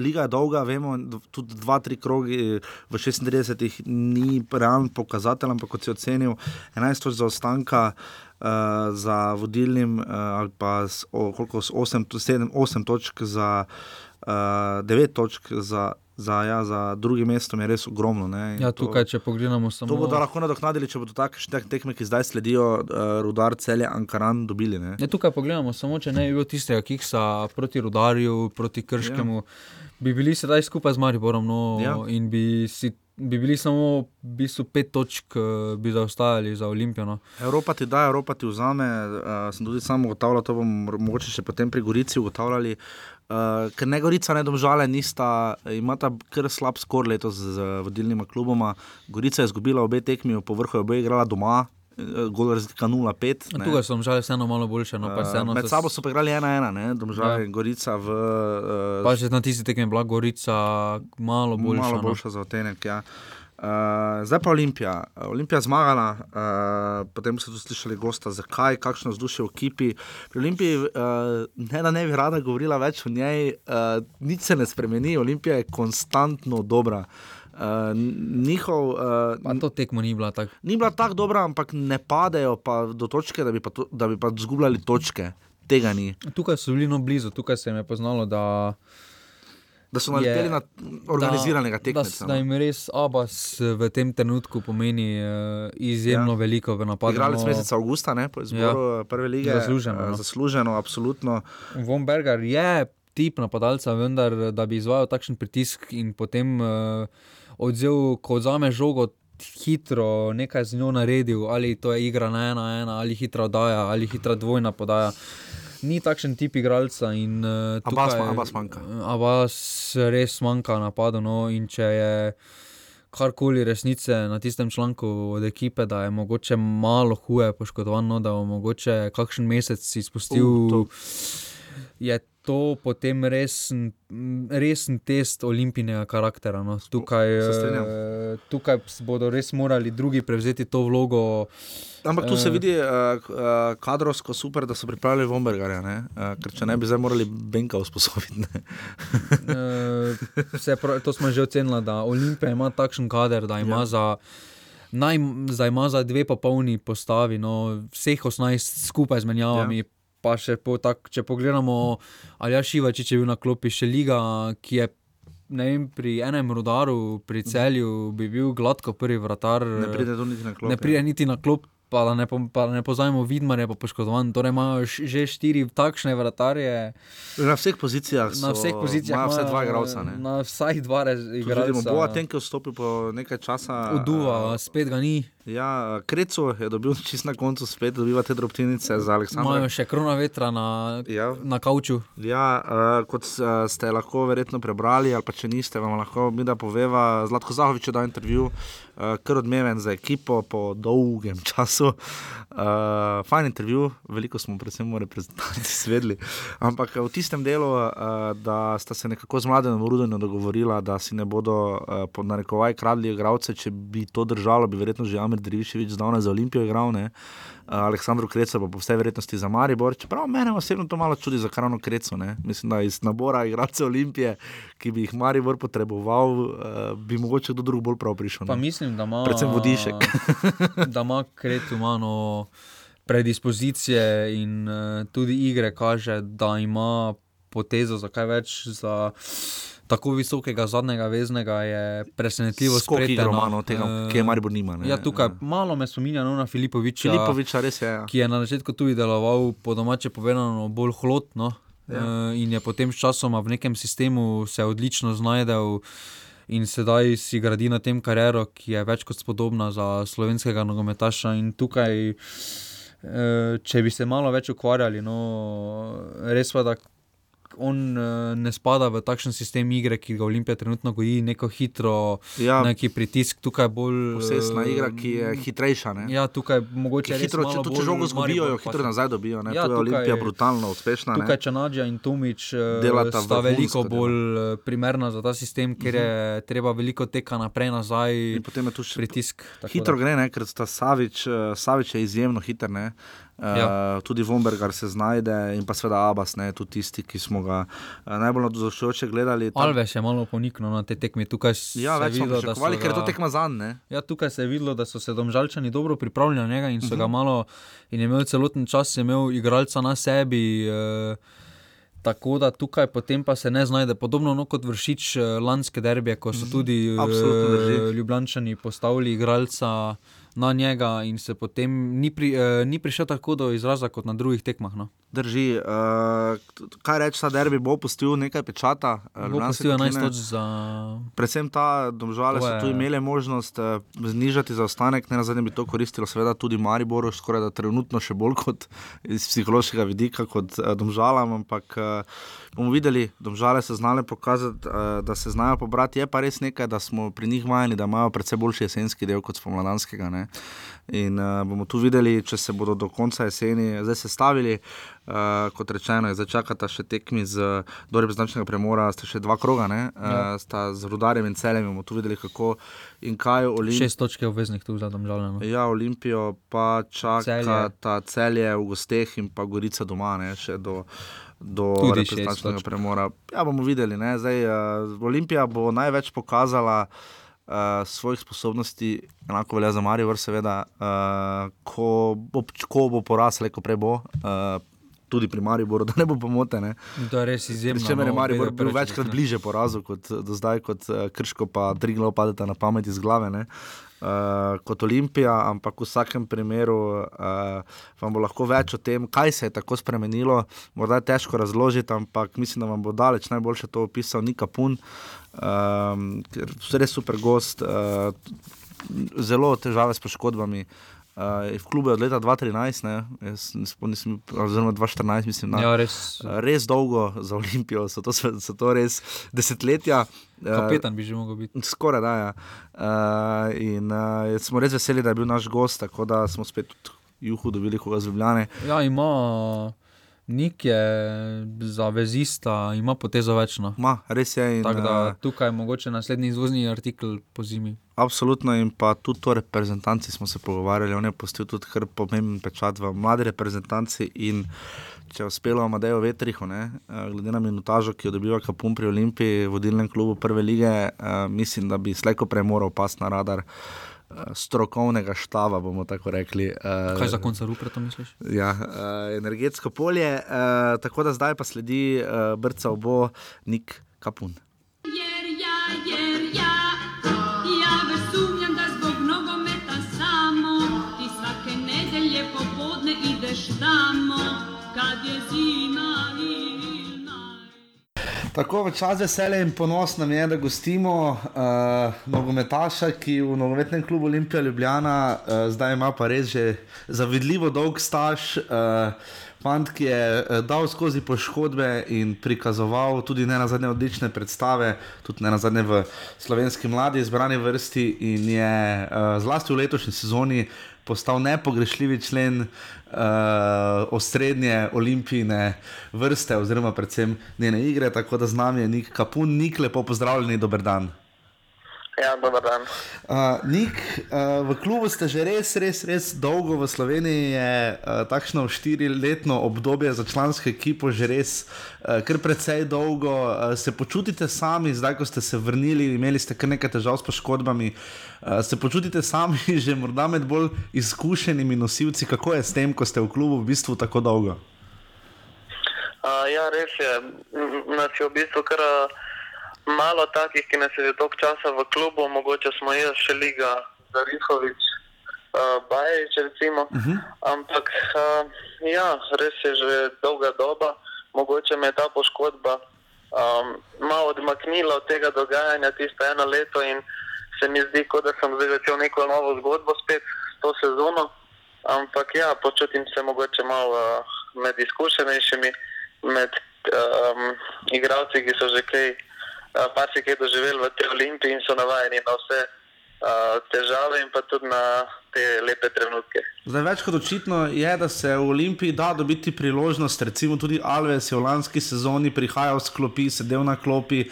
Liga je dolga, vemo, tudi dva, tri kroge v 36 ni realno pokazatelj, ampak kot si ocenil, 11 točk za ostanka uh, za vodilnim, uh, ali pa s, o, koliko, 8, 7, 8 točk za uh, 9 točk za za, ja, za drugi mesto je res ogromno. Ja, tukaj, če pogledamo samo. To bodo lahko nadoknadili, če bodo takšne tekme, ki zdaj sledijo, uh, rudar celje Ankaran dobili. Ne? Ja, tukaj pogledamo samo, če ne bi bilo tistega kiksa proti rudarju, proti krškemu, ja. bi bili sedaj skupaj z Mariborom no, ja. in bi si. Bi bili samo v bistvu pet točk, eh, bi zaostajali za Olimpijo. No. Evropa ti da, Evropa ti vzame. Uh, sem tudi sam ugotavljal, to bomo mogoče še potem pri Gorici ugotavljali. Uh, Uh, ker ne Gorica, ne domžale, nista, imata kar slab skor letos z, z vodilnima kluboma. Gorica je izgubila obe tekmi, po vrhu je obe igrala doma. Eh, gol razlika 0-5. Tukaj so domžale vseeno malo boljše. No, uh, med sabo so igrali 1-1, domžale ja. in Gorica. V, uh, pa še na tisti tekmi je bila Gorica malo boljša. Malo no. boljša no. za otenek. Ja. Uh, zdaj pa Olimpija. Olimpija je zmagala, uh, potem so tudi slišali gosta, zakaj, kakšno vzdušje v ekipi. Pri Olimpiji, uh, ne da ne bi rada govorila več o njej, uh, nič se ne spremeni, Olimpija je konstantno dobra. Uh, njihov, uh, to tekmo ni bila tako. Ni bila tako dobra, ampak ne padejo pa do točke, da bi pa, to, da bi pa zgubljali točke. Tega ni. Tukaj so bili no blizu, tukaj se je poznalo, da da so naleteli na organiziranega tekmovanja. Da, da jim res Abbas v tem trenutku pomeni uh, izjemno ja. veliko v napadu. Igrali smo mesec avgusta, ne, po izboru ja. prve lige. Zasluženo. Uh, zasluženo, absolutno. Von Berger je tip napadalca, vendar da bi izvajal takšen pritisk in potem uh, odzel, ko vzame žogo. Hitro nekaj z njo naredil, ali to je igra na ena, ena ali hitra oddaja, ali hitra dvojna podaja. Uh, ni takšen tip igralca. In, uh, tukaj, Abbas manjka. Abbas res manjka napadu. No, in če je karkoli resnice na tistem članku od ekipe, da je mogoče malo huje poškodovan, no, da bo mogoče kakšen mesec izpustil. Uh, je to potem resen, resen test olimpijskega karaktera. No. Tukaj, uh, tukaj bodo res morali drugi prevzeti to vlogo. Ampak tu se uh, vidi uh, uh, kadrovsko super, da so pripravili Vombergarja, uh, ker če ne bi zdaj morali Benka usposobiti. uh, to smo že ocenili, da Olimpija ima takšen kader, da ima ja. za. Naj, zdaj ima za dve popolni postavi, no, vseh 18 skupaj z menjavami, ja pa še po, tak, če pogledamo, ali je Šiva, če je bil na klopi še liga, ki je. Vem, pri enem rodaru, pri celju, bi bil gladko prvi vratar. Ne pride niti na klop. Ne pride ja. niti na klop, pa da ne, ne pozajmo Vidmarja, pa poškodovan. Torej imajo že štiri takšne vratarje. Na vseh pozicijah. Na vseh pozicijah. Na vseh dva igralca. Na vseh dva igralca. Bo Atenke vstopil po nekaj časa. Uduva, spet ga ni. Ja, Krecu je dobil čist na koncu, spet dobiva te drobtinice za Aleksandra. Imajo še krona vetra na, ja. na kauču. Ja, uh, kot uh, ste lahko verjetno prebrali, ali pa če niste, vam lahko mi da poveva, Zlatko Zahovič je dal intervju, uh, kar odmeven za ekipo po dolgem času. Uh, fajn intervju, veliko smo predvsem v reprezentanci svedli. Ampak v tistem delu, uh, da sta se nekako z mladim Rudenom dogovorila, da si ne bodo uh, pod narekovaj kradli igravce, če bi to držalo, bi verjetno že Damir Driviševič zdavne za Olimpijo igral, ne. Aleksandru Krecu pa po vsej verjetnosti za Maribor. Čeprav mene osebno to malo čudi za Karno Krecu. Ne? Mislim, da iz nabora igralcev Olimpije, ki bi jih Maribor potreboval, uh, bi mogoče kdo drug bolj prav prišel. Pa mislim, da ima. Predvsem vodišek. da ima Kretu malo predispozicije in uh, tudi igre kaže, da ima potezo za kaj več. Za tako visokega zadnjega veznega je presenetljivo sprejeti. Romano, tega, uh, ki je Maribor nima. Ne? Ja, tukaj ja. malo me spominja na Filipoviča. Filipoviča, res je. Ja. Ki je na začetku tudi deloval po domače povedano bolj hlodno ja. uh, in je potem s časom v nekem sistemu se odlično znajdel. In sedaj si gradi na tem kariero, ki je več kot spodobna za slovenskega nogometaša. In tukaj, če bi se malo več ukvarjali, no, res pa da on uh, ne spada v takšen sistem igre, ki ga Olimpija trenutno goji, neko hitro, ja, neki pritisk, tukaj bolj. Posebna uh, igra, ki je hitrejša. Ne? Ja, tukaj mogoče hitro, če, če žogo zgubijo, jo hitro nazaj dobijo. Ja, tukaj, Olimpija je brutalno uspešna. Tukaj Čanadža in Tumič uh, sta veliko bolj uh, primerna za ta sistem, ker je mhm. treba veliko teka naprej, nazaj. In potem je tu še pritisk. Hitro da. gre, ne? ker sta Savič, Savič je izjemno hiter. Ne? Ja. Uh, tudi Vombergar se znajde in pa seveda Abbas, ne, tudi tisti, ki smo ga uh, najbolj navdušujoče gledali. Tam... Alves je malo poniknil na te tekme. Tukaj ja, več smo pričakovali, ker je to tekma za njega. Ja, tukaj se je videlo, da so se domžalčani dobro pripravljali na njega in so uh -huh. ga mhm. malo in je imel celoten čas, je imel igralca na sebi. Uh, Tako da tukaj potem pa se ne znajde, podobno no, kot vršič lanske derbije, ko so mhm. tudi uh, Ljubljani postavili igralca na njega in se potem ni, pri, uh, ni prišel tako do izraza kot na drugih tekmah. No. Drži. Uh, kaj reči, ta derbi bo pustil nekaj pečata? Eh, pustil 11 točk za. Predvsem ta domžale so tu imeli možnost uh, znižati zaostanek, ne na zadnje bi to koristilo, seveda tudi Mariboru, skoraj da trenutno še bolj kot iz psihološkega vidika kot uh, domžalam, ampak. Uh, bomo videli, domžale so znale pokazati, uh, da se znajo pobrati. Je pa res nekaj, da smo pri njih vajeni, da imajo predvsem boljši jesenski del kot spomladanskega. Ne? In uh, bomo tu videli, če se bodo do konca jeseni zdaj sestavili. Uh, kot rečeno, zdaj čakata še tekmi z dobrega značnega premora, sta še dva kroga, uh, ja. sta z rudarjem in celjem. bomo tu videli, kako in kaj. Olimp... Šest točk je obveznih tu za domžalje. No. Ja, Olimpijo pa čaka ta celje v gosteh in pa Gorica doma, ne, še do do reprezentativnega premora. Ja, bomo videli. Zdaj, uh, Olimpija bo največ pokazala uh, svojih sposobnosti, enako velja za Marijo, seveda, uh, ko, bo, ko bo porasel, ko prej bo. Uh, Tudi pri Mariboru, da ne bo pomote. Ne. To je res izjemno. Če me je no, Maribor bil večkrat bliže porazu kot do zdaj, kot Krško, pa tri glavo padete na pamet iz glave. Uh, uh, kot Olimpija, ampak v vsakem primeru uh, vam bo lahko več o tem, kaj se je tako spremenilo. Morda je težko razložiti, ampak mislim, da vam bo daleč najboljše to opisal Nika Pun, uh, ker je res super gost, uh, zelo težave s poškodbami. Uh, v klubu je od leta 2013, ne, jaz, nisem, oziroma 2014, mislim, da ja, res. res dolgo za Olimpijo, so to, so to res desetletja. Kapetan bi že mogel biti. Skoraj da. Ja. Uh, in uh, smo res veseli, da je bil naš gost, tako da smo spet juhu dobili koga z Ljubljane. Ja, ima. Nik je zavezista, ima potezo večno. Ma, res je. In, da, uh, tukaj je mogoče naslednji izvozni artikel po zimi. Absolutno, in pa tudi to reprezentanci smo se pogovarjali, on je postil tudi kar pomemben pečat v mladi reprezentanci. Če je uspelo Amadeju Vetrihu, ne, glede na minutažo, ki jo dobiva Kapum pri Olimpiji, vodilnem klubu prve lige, mislim, da bi slejko premoral pas na radar. Eh, strokovnega štava, bomo tako rekli. Uh, Kaj za konca rupe, to misliš? Ja, uh, energetsko polje, uh, tako da zdaj pa sledi uh, brca obo Nik Kapun. Tako v čas veselja in ponos nam je, da gostimo uh, nogometaša, ki v nogometnem klubu Olimpija Ljubljana uh, zdaj ima pa res že zavidljivo dolg staž. Uh, Fant, ki je dal skozi poškodbe in prikazoval tudi ne na zadnje odlične predstave, tudi ne na zadnje v slovenski mladi izbrani vrsti in je uh, zlasti v letošnji sezoni postal nepogrešljivi člen uh, osrednje olimpijske vrste, oziroma predvsem njene igre. Tako da z nami je nek kapun, nik lepo pozdravljeni, dober dan. Ja, dober dan. Uh, Nik, uh, v klubu ste že res, res, res dolgo, v Sloveniji je uh, takšno štiriletno obdobje za člansko ekipo že res uh, kar precej dolgo. Uh, se počutite sami, zdaj ko ste se vrnili, imeli ste kar nekaj težav s poškodbami, uh, se počutite sami že morda med bolj izkušenimi nosilci, kako je s tem, ko ste v klubu v bistvu tako dolgo? Uh, ja, res je. Nas je v bistvu kar. Uh, malo takih, ki nas je že dolgo časa v klubu, mogoče smo jaz še liga za Rihovič, uh, Bajevič recimo. Uh -huh. Ampak uh, ja, res je že dolga doba, mogoče me je ta poškodba um, malo odmaknila od tega dogajanja tisto eno leto in se mi zdi, kot da sem zdaj začel neko novo zgodbo spet s to sezono. Ampak ja, počutim se mogoče malo uh, med izkušenejšimi, med um, igravci, ki so že kaj marsikaj doživeli v tej olimpiji in so navajeni na vse težave in pa tudi na te lepe trenutke. Zdaj, več kot očitno je, da se v Olimpiji da dobiti priložnost. Recimo tudi Alves je v lanski sezoni prihajal s klopi, sedel na klopi,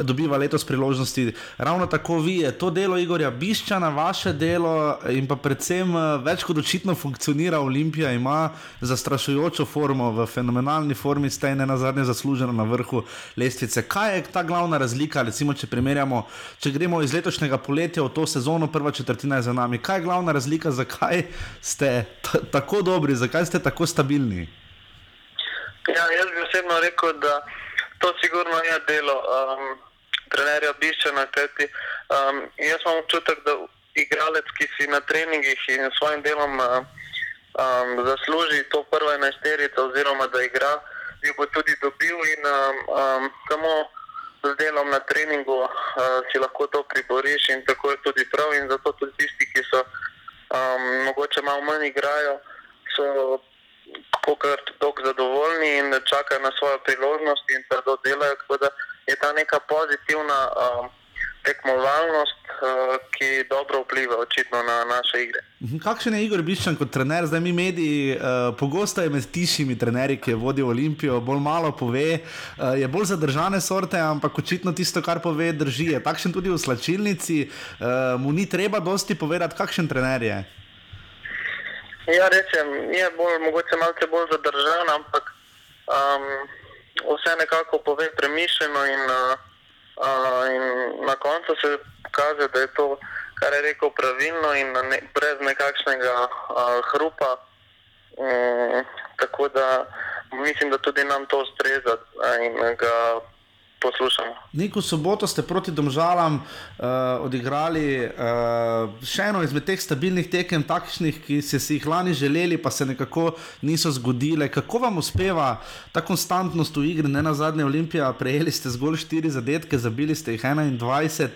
dobiva letos priložnosti. Ravno tako vi, je to delo Igorja Bišča na vaše delo in pa predvsem več kot očitno funkcionira Olimpija, ima zastrašujočo formo, v fenomenalni formi ste in na zadnje zasluženo na vrhu lestvice. Kaj je ta glavna razlika, recimo, če primerjamo, če gremo iz letošnjega poletja v to sezono, prva četrtina je za nami. Kaj je glavna razlika? Razlika, zakaj ste tako dobri, zakaj ste tako stabilni? Ja, jaz bi osebno rekel, da to sigurno je delo um, trenerja Biščana, kajti um, jaz imam občutek, da igralec, ki si na treningih in s svojim delom uh, um, zasluži to prvo enajsterico oziroma da igra, jo bo tudi dobil in um, um, samo z delom na treningu uh, si lahko to priboriš in tako je tudi prav zato tudi tisti, ki so um, mogoče malo manj igrajo, so pokart dolgo zadovoljni in čakajo na svojo priložnost in trdo delajo. Tako da je ta neka pozitivna um, tekmovalnost, uh, ki dobro vpliva očitno na naše igre. Mhm, kakšen je Igor Biščan kot trener? Zdaj mi mediji, uh, pogosto je med tišimi trenerji, ki je vodil Olimpijo, bolj malo pove, uh, je bolj zadržane sorte, ampak očitno tisto, kar pove, drži. Je takšen tudi v slačilnici, uh, mu ni treba dosti povedati, kakšen trener je. Ja, rečem, je bolj, mogoče malce bolj zadržan, ampak um, vse nekako pove premišljeno in, uh, uh, in na koncu se kaže, da je to, kar je rekel, pravilno in ne, brez nekakšnega uh, hrupa. Um, tako da mislim, da tudi nam to ustreza in ga poslušamo. Neko soboto ste proti Domžalam uh, odigrali uh, še eno izmed teh stabilnih tekem, takšnih, ki ste si jih lani želeli, pa se nekako niso zgodile. Kako vam uspeva ta konstantnost v igri? Ne na zadnje Olimpije, prejeli ste zgolj štiri zadetke, zabili ste jih 21.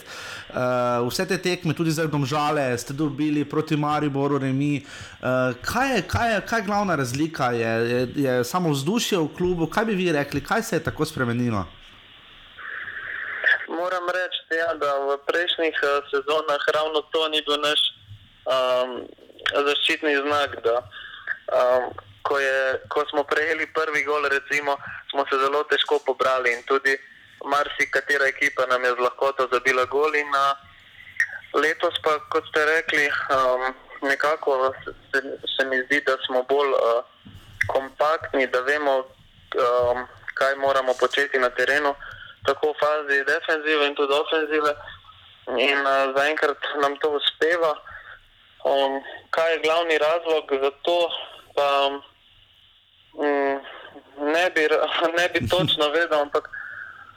Uh, eh, vse te tekme, tudi zdaj Domžale, ste dobili proti Mariboru, Remi. Uh, kaj, je, kaj, je, kaj je glavna razlika? Je, je, je samo vzdušje v klubu? Kaj bi vi rekli, kaj se je tako spremenilo? Moram reči, ja, da v prejšnjih uh, sezonah ravno to ni bil naš um, zaščitni znak. Da, um, ko, je, ko smo prejeli prvi gol, recimo, smo se zelo težko pobrali in tudi marsikatera ekipa nam je z lahkoto zabila gol. In, uh, letos pa, kot ste rekli, um, nekako se, se mi zdi, da smo bolj uh, kompaktni, da vemo, um, kaj moramo početi na terenu tako v fazi defenzive in tudi ofenzive. In uh, zaenkrat nam to uspeva. Um, kaj je glavni razlog za to? Pa, um, ne, bi, ne bi točno vedel, ampak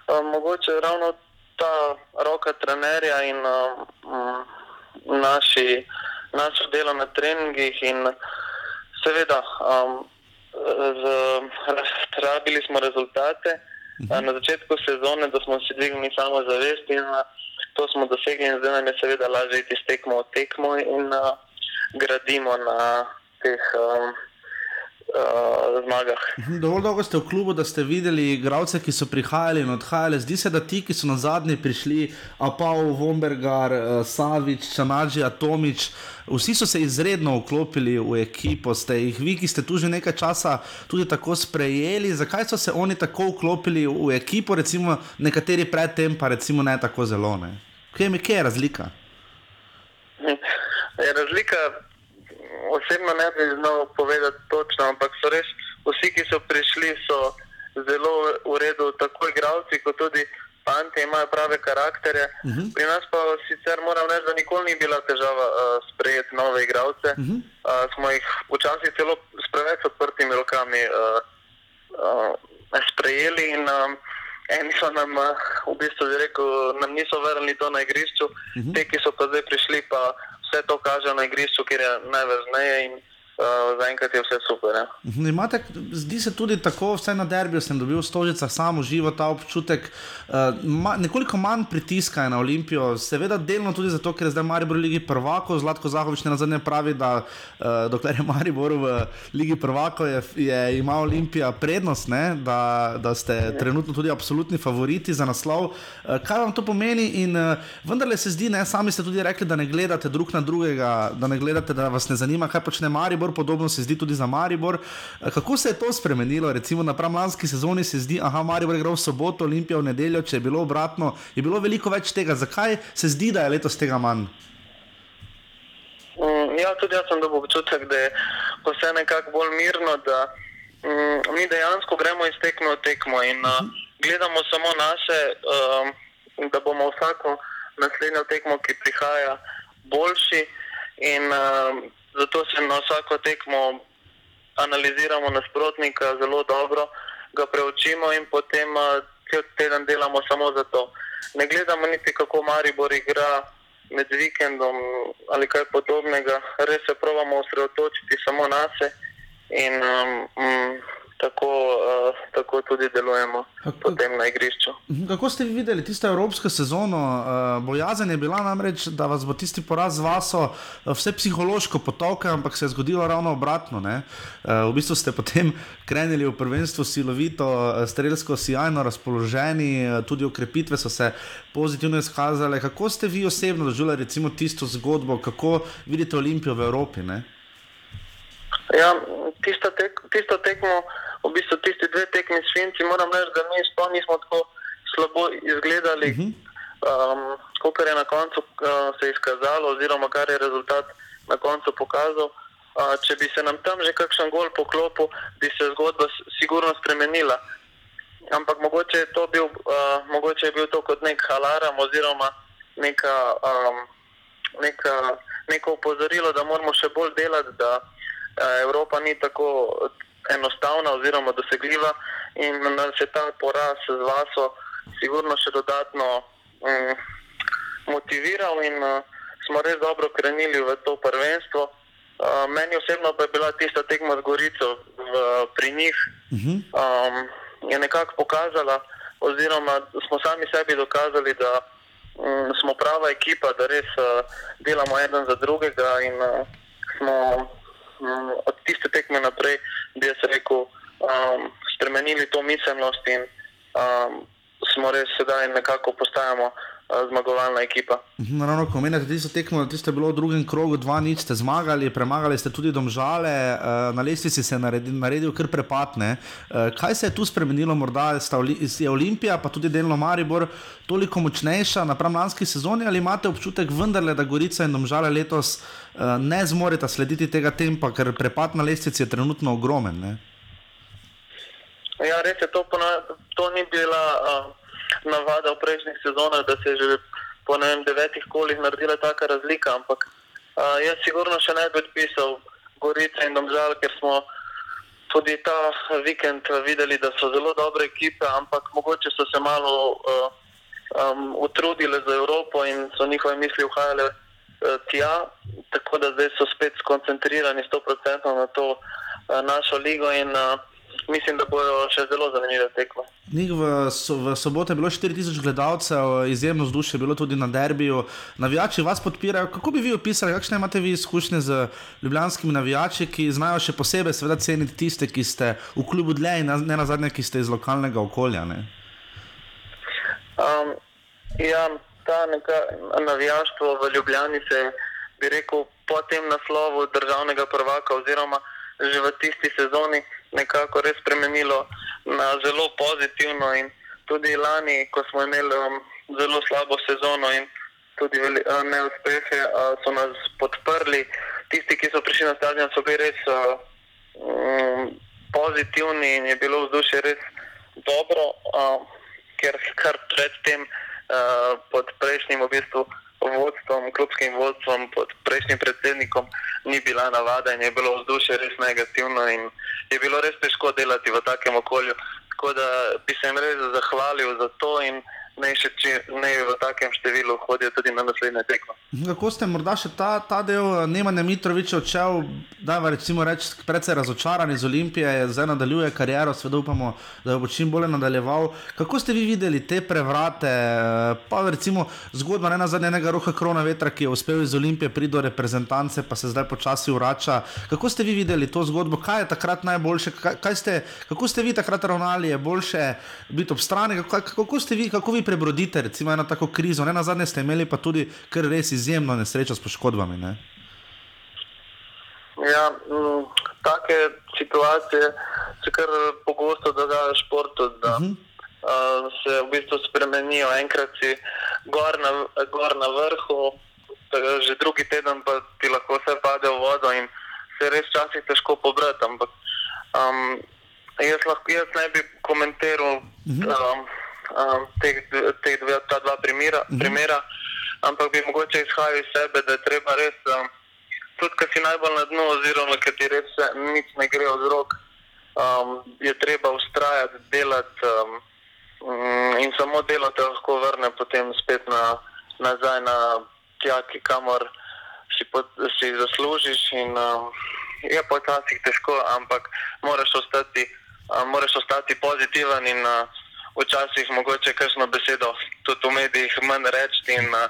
um, mogoče ravno ta roka trenerja in um, naši, naše delo na treningih. In seveda, um, z, rabili smo rezultate. Na začetku sezone, smo si dvignili samo zavest in to smo dosegli, in zdaj nam je seveda lažje iti s tekmo v tekmo in uh, gradimo na teh. Um, Uh, zmagah. Mhm, dovolj dolgo ste v klubu, da ste videli igralce, ki so prihajali in odhajali. Zdi se, da ti, ki so na zadnji prišli, Apao, Vombergar, uh, Savič, Čanači, Atomič, vsi so se izredno vklopili v ekipo. Ste jih vi, ki ste tu že nekaj časa, tudi tako sprejeli. Zakaj so se oni tako vklopili v ekipo, recimo nekateri predtem, pa recimo ne tako zelo? Ne? Kje je, kje je razlika? Je razlika, osebno ne bi znal povedati točno, ampak so res vsi, ki so prišli, so zelo v redu, tako igravci, kot tudi fanti, imajo prave karakterje. Uh -huh. Pri nas pa sicer moram reči, da nikoli ni bila težava uh, sprejeti nove igravce. Uh -huh. uh, smo jih včasih celo s preveč odprtimi rokami uh, uh, sprejeli in um, eni so nam uh, v bistvu rekel, nam niso verjeli to na igrišču, uh -huh. te, ki so pa zdaj prišli, pa vse to kaže na igrišču, kjer je najvažneje. Uh, Zaenkrat je vse super. Ja. Mhm, imate, zdi se tudi tako, vsaj na derbiju sem dobil v Stožicah, samo živo ta občutek, uh, ma, nekoliko manj pritiska na Olimpijo. Seveda, delno tudi zato, ker je zdaj Maribor v Ligi prvako. Zlatko Zahovič ne nazadnje pravi, da uh, dokler je Maribor v Ligi prvako, je, je ima Olimpija prednost, ne, da, da ste ja. trenutno tudi absolutni favoriti za naslov. Uh, kaj vam to pomeni? In uh, vendarle se zdi, ne, sami ste tudi rekli, da ne gledate drug na drugega, da ne gledate, da vas ne zanima, kaj počne Maribor. Maribor, podobno se zdi tudi za Maribor. Eh, kako se je to spremenilo? Recimo na pramlanski sezoni se zdi, da Maribor gre v soboto, Olimpijo v nedeljo, če je bilo obratno, je bilo veliko več tega. Zakaj se zdi, da je letos tega manj? Mm, ja, tudi jaz sem dobil občutek, da je vse nekako bolj mirno, da mm, mi dejansko gremo iz tekmo v tekmo in uh -huh. gledamo samo naše, um, da bomo vsako naslednjo tekmo, ki prihaja, boljši. In, uh, zato se na vsako tekmo analiziramo nasprotnika zelo dobro, ga preučimo in potem cel teden delamo samo za to. Ne gledamo niti, kako Maribor igra med vikendom ali kaj podobnega, res se pravimo osredotočiti samo na sebe in um, tako, uh, tako tudi delujemo potem na igrišču. Mhm, kako ste videli tisto evropsko sezono? Uh, bojazen je bila namreč, da vas bo tisti poraz z vaso uh, vse psihološko potokal, ampak se je zgodilo ravno obratno. Uh, v bistvu ste potem krenili v prvenstvo silovito, strelsko sjajno razpoloženi, tudi okrepitve so se pozitivno izkazale. Kako ste vi osebno doživljali recimo tisto zgodbo, kako vidite Olimpijo v Evropi? Ne? Ja, tisto, tek, tisto tekmo v bistvu tisti dve tekmi s Finci, moram reči, da mi sploh nismo tako slabo izgledali, uh -huh. um, kot je na koncu uh, se izkazalo, oziroma kar je rezultat na koncu pokazal. Uh, če bi se nam tam že kakšen gol poklopil, bi se zgodba sigurno spremenila. Ampak mogoče je, bil, uh, mogoče je bil to kot nek alarm oziroma neka, um, neka, neko upozorilo, da moramo še bolj delati, da uh, Evropa ni tako enostavna oziroma dosegljiva in da se ta poraz z vaso sigurno še dodatno um, motiviral in uh, smo res dobro krenili v to prvenstvo. Uh, meni osebno pa je bila tista tekma z Gorico v, pri njih, um, je nekako pokazala, oziroma smo sami sebi dokazali, da um, smo prava ekipa, da res uh, delamo eden za drugega in uh, smo um, od tiste tekme naprej, bi jaz rekel, um, spremenili to miselnost in um, smo res sedaj nekako postajamo. Zmagovalna ekipa. Mhm, naravno, ko menite, da ste tekmo, da ste bili v drugem krogu, dva nič ste zmagali, premagali ste tudi domžale, na lestvici se je naredil, naredil kar prepadne. Kaj se je tu spremenilo, morda je Olimpija, pa tudi delno Maribor, toliko močnejša na pramlanski sezoni ali imate občutek vendarle, da Gorica in domžale letos ne zmoreta slediti tega tempa, ker prepad na lestvici je trenutno ogromen? Ne? Ja, res je, to, to ni bila. Uh navada v prejšnjih sezonah, da se je že po vem, devetih kolih naredila taka razlika. Ampak uh, jaz sigurno še ne bi odpisal Gorice in Domžal, ker smo tudi ta vikend videli, da so zelo dobre ekipe, ampak mogoče so se malo uh, um, utrudile za Evropo in so njihove misli uhajale uh, tja, tako da zdaj so spet skoncentrirani 100% na to uh, našo ligo in uh, mislim, da bodo še zelo zanimive tekme. V, so, v soboto je bilo 4000 gledalcev, izjemno vzdušje je bilo tudi na derbiju. Navijači vas podpirajo. Kako bi vi opisali, kakšne imate vi izkušnje z ljubljanskimi navijači, ki znajo še posebej seveda ceniti tiste, ki ste v klubu dlje in ne na zadnje, ki ste iz lokalnega okolja? Ne? Um, ja, ta neka navijaštvo v Ljubljani se bi rekel po tem naslovu državnega prvaka oziroma že v tisti sezoni nekako res spremenilo na zelo pozitivno. In tudi lani, ko smo imeli um, zelo slabo sezono in tudi veli, uh, neuspehe, uh, so nas podprli. Tisti, ki so prišli na stadion, so bili res uh, um, pozitivni in je bilo vzdušje res dobro, uh, ker kar predtem uh, pod prejšnjim v bistvu vodstvom, klubskim vodstvom, pod prejšnjim predsednikom ni bila navada in je bilo vzdušje res negativno in je bilo res težko delati v takem okolju. Tako da bi se jim res zahvalil za to in naj še či, naj v takem številu hodijo tudi na naslednje tekmo. Kako ste morda še ta, ta del eh, Nemanja Mitroviča odšel, da je predvsej razočaran iz Olimpije, zdaj nadaljuje kariero, seveda upamo, da bo čim bolje nadaljeval. Kako ste vi videli te prevrate, eh, pa recimo zgodba ne na zadnje enega roha krona vetra, ki je uspel iz Olimpije priti do reprezentance, pa se zdaj počasi vrača. Kako ste vi videli to zgodbo, kaj je takrat najboljše, kaj, kaj ste, kako ste vi takrat ravnali, je boljše biti ob strani, kako, kako ste vi, kako vi prebrodite recimo eno tako krizo, ne na zadnje ste imeli pa tudi kar res izjemno nesrečo s poškodbami. Ne? Ja, m, take situacije se kar pogosto dogajajo v športu, da uh -huh. uh, se v bistvu spremenijo. Enkrat si gor na, gor na vrhu, že drugi teden pa ti lahko vse pade v vodo in se res včasih težko pobrati. Ampak um, jaz, lahko, jaz ne bi komentiral uh -huh. um, um, teh, teh dve, ta dva primera, uh -huh. primera, ampak bi mogoče izhajal iz sebe, da je treba res. Um, tudi, ki si najbolj na dnu, oziroma ki ti res nič ne gre od rok, um, je treba ustrajati, delati um, in samo delo te lahko vrne potem spet na, nazaj na tja, kamor si, pot, si zaslužiš. In, um, je pa včasih težko, ampak moraš ostati, um, moraš ostati pozitiven in uh, včasih mogoče kakšno besedo tudi v medijih manj reči in uh,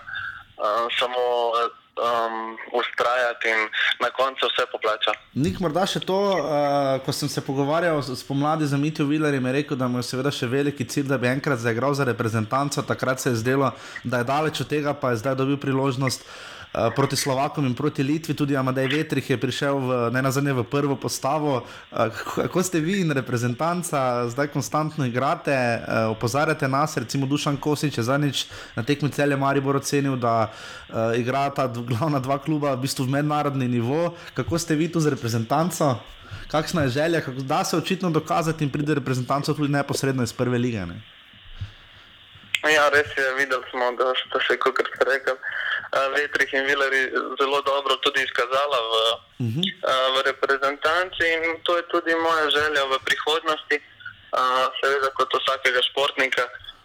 uh, samo. Uh, um, ustrajati in na koncu vse poplača. Nik, morda še to, uh, ko sem se pogovarjal s pomladi z Mitijo Vilerjem, je rekel, da mu je seveda še veliki cilj, da bi enkrat zaigral za reprezentanco. Takrat se je zdelo, da je daleč od tega, pa je zdaj dobil priložnost. Uh, proti Slovakom in proti Litvi, tudi Amadej Vetrih je prišel v, ne nazadnje v prvo postavo. Uh, kako ste vi in reprezentanca, zdaj konstantno igrate, uh, opozarjate nas, recimo Dušan Kosič je zadnjič na tekmi celje Maribor ocenil, da igra ta glavna dva kluba v bistvu v mednarodni nivo. Kako ste vi tu z reprezentanco? Kakšna je želja, kako da se očitno dokazati in pride reprezentanco tudi neposredno iz prve lige? Ne? Ja, res je, videli smo, da ste se, kot ste rekli, Vetrih in Vileri zelo dobro tudi izkazala v, uh -huh. v reprezentanci in to je tudi moja želja v prihodnosti. Seveda, kot vsakega športnika,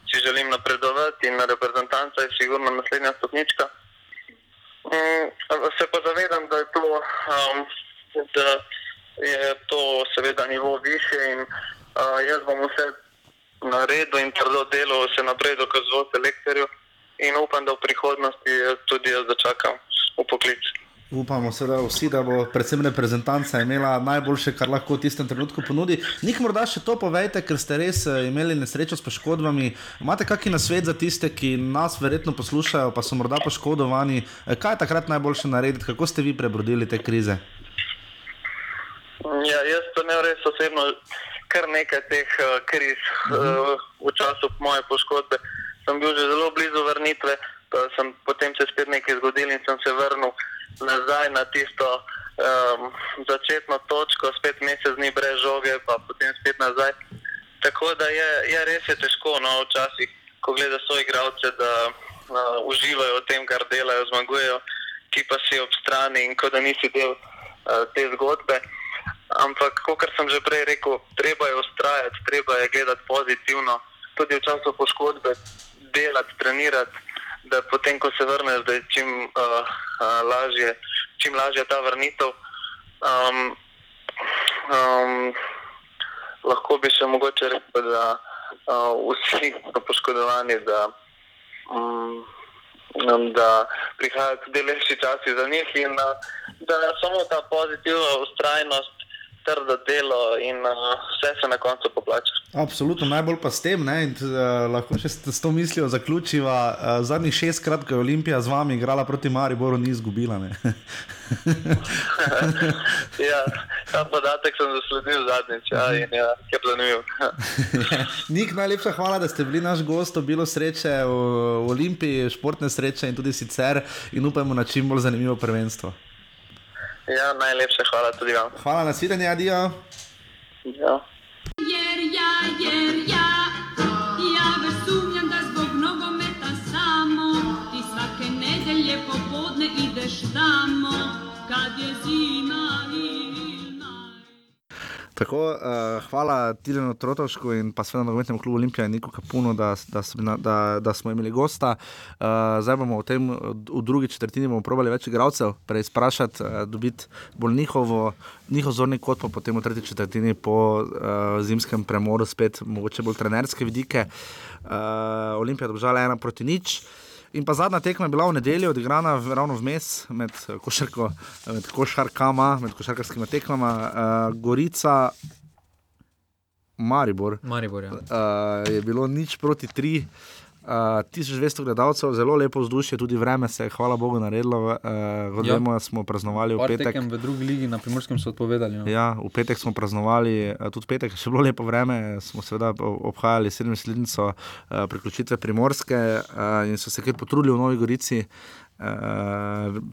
si želim napredovati in reprezentanca je sigurno naslednja stopnička. Mm, se pa zavedam, da je to, um, da je to seveda nivo više in uh, jaz bom vse naredil in trdo delo še naprej dokazoval selektorju in upam, da v prihodnosti tudi jaz začakam v poklic. Upamo, seveda, vsi, da bo predvsem reprezentanca imela najboljše, kar lahko v tistem trenutku ponudi. Nik morda še to povejte, ker ste res imeli nesrečo s poškodbami. Imate kakšen nasvet za tiste, ki nas verjetno poslušajo, pa so morda poškodovani? Kaj je takrat najboljše narediti, kako ste vi prebrodili te krize? Ja, jaz to ne res osebno, kar nekaj teh uh, kriz uh, v času moje poškodbe. Sem bil že zelo blizu vrnitve, pa sem potem se spet nekaj zgodil in sem se vrnil nazaj na tisto um, začetno točko, spet mesec dni brez žoge, pa potem spet nazaj. Tako da je, je res je težko, no, včasih, ko gledaš svoje igralce, da uh, uživajo v tem, kar delajo, zmagujejo, ki pa si ob strani in kot da nisi del uh, te zgodbe. Ampak, kot sem že prej rekel, treba je ustrajati, treba je gledati pozitivno, tudi v času poškodbe, delati, trenirati, da potem, ko se vrneš, da je čim, uh, uh, lažje, čim lažje ta vrnitev. Um, um, lahko bi še mogoče rekel, da uh, vsi so poškodovani, da, um, da prihajajo tudi lepši časi za njih in uh, da samo ta pozitivna ustrajnost trdo delo in uh, vse se na koncu poplača. Absolutno, najbolj pa s tem, ne, in uh, lahko še s, to mislijo zaključiva. Uh, zadnjih šestkrat, ko je Olimpija z vami igrala proti Mariboru, ni izgubila. ja, ta podatek sem zasledil zadnjič ja, in ja, je zanimiv. Nik, najlepša hvala, da ste bili naš gost, bilo sreče v, v Olimpiji, športne sreče in tudi sicer, in upajmo na čim bolj zanimivo prvenstvo. Ja, najlepša hvala tudi vam. Hvala na svidenje, adijo. Ja. Jer ja, jer ja, ja Tako, uh, hvala Tirenu Trotošku in pa seveda nogometnemu klubu Olimpija in Niku Kapuno, da, da, da, da smo imeli gosta. Uh, zdaj bomo v, tem, v drugi četrtini bomo probali več igralcev preizprašati, uh, dobiti bolj njihovo, njihov zorni kot, pa potem v tretji četrtini po uh, zimskem premoru spet mogoče bolj trenerske vidike. Uh, Olimpija je dobžala ena proti nič. In pa zadnja tekma je bila v nedeljo odigrana ravno vmes med, košarko, med košarkama, med košarkarskimi tekmama, uh, Gorica, Maribor. Maribor ja. uh, je bilo nič proti tri. Uh, 1200 gledalcev, zelo lepo vzdušje, tudi vreme se je, hvala Bogu, naredilo. Uh, ja. Vemo, smo praznovali v petek. V drugi ligi na primorskem so odpovedali. No. Ja, v petek smo praznovali, uh, tudi petek je še bilo lepo vreme, smo seveda obhajali 70-letnico uh, priključitve primorske uh, in so se kar potrudili v Novi Gorici. Uh,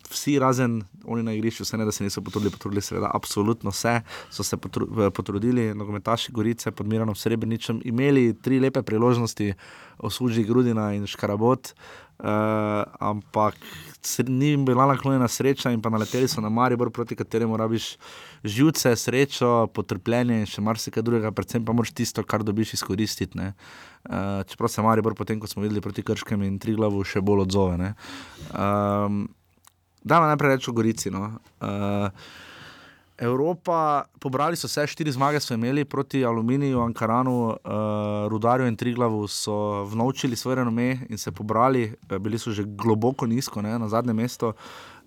vsi razen oni na igrišču, vse ne da se niso potrudili, potrudili seveda absolutno vse, so se potru, potrudili, nogometaši Gorice pod Miranom Srebreničem, imeli tri lepe priložnosti, osuži Grudina in Škarabot, uh, ampak ni jim bila naklonjena sreča in pa naleteli so na Maribor, proti kateremu rabiš živce, srečo, potrpljenje in še marsikaj drugega, predvsem pa moraš tisto, kar dobiš izkoristiti. Uh, čeprav se Maribor, potem ko smo videli proti Krškem in Triglavu, še bolj odzove. Um, da, najprej rečem o Gorici. No. Uh, Evropa, pobrali so vse štiri zmage, so imeli proti Aluminiju, Ankaranu, uh, Rudarju in Triglavu, so vnovčili svoje renome in se pobrali, bili so že globoko nizko, ne, na zadnje mesto,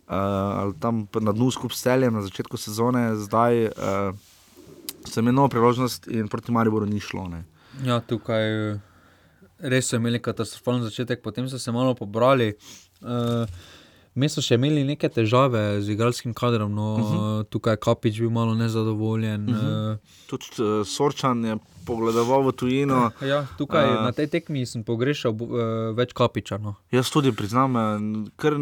uh, tam na dnu skupaj s celjem na začetku sezone, zdaj uh, so imeli novo priložnost in proti Mariboru ni šlo. Ne. Ja, tukaj res so imeli katastrofalen začetek, potem so se malo pobrali. Uh, Mi smo še imeli neke težave z igralskim kadrom, no, uh Mhm. -huh. tukaj je Kapič bil malo nezadovoljen. Uh Mhm. -huh. Tudi uh, Sorčan je pogledoval v tujino. Ja, tukaj Eh. uh, na tej tekmi sem pogrešal uh, več Kapiča. No. Jaz tudi priznam, eh, kar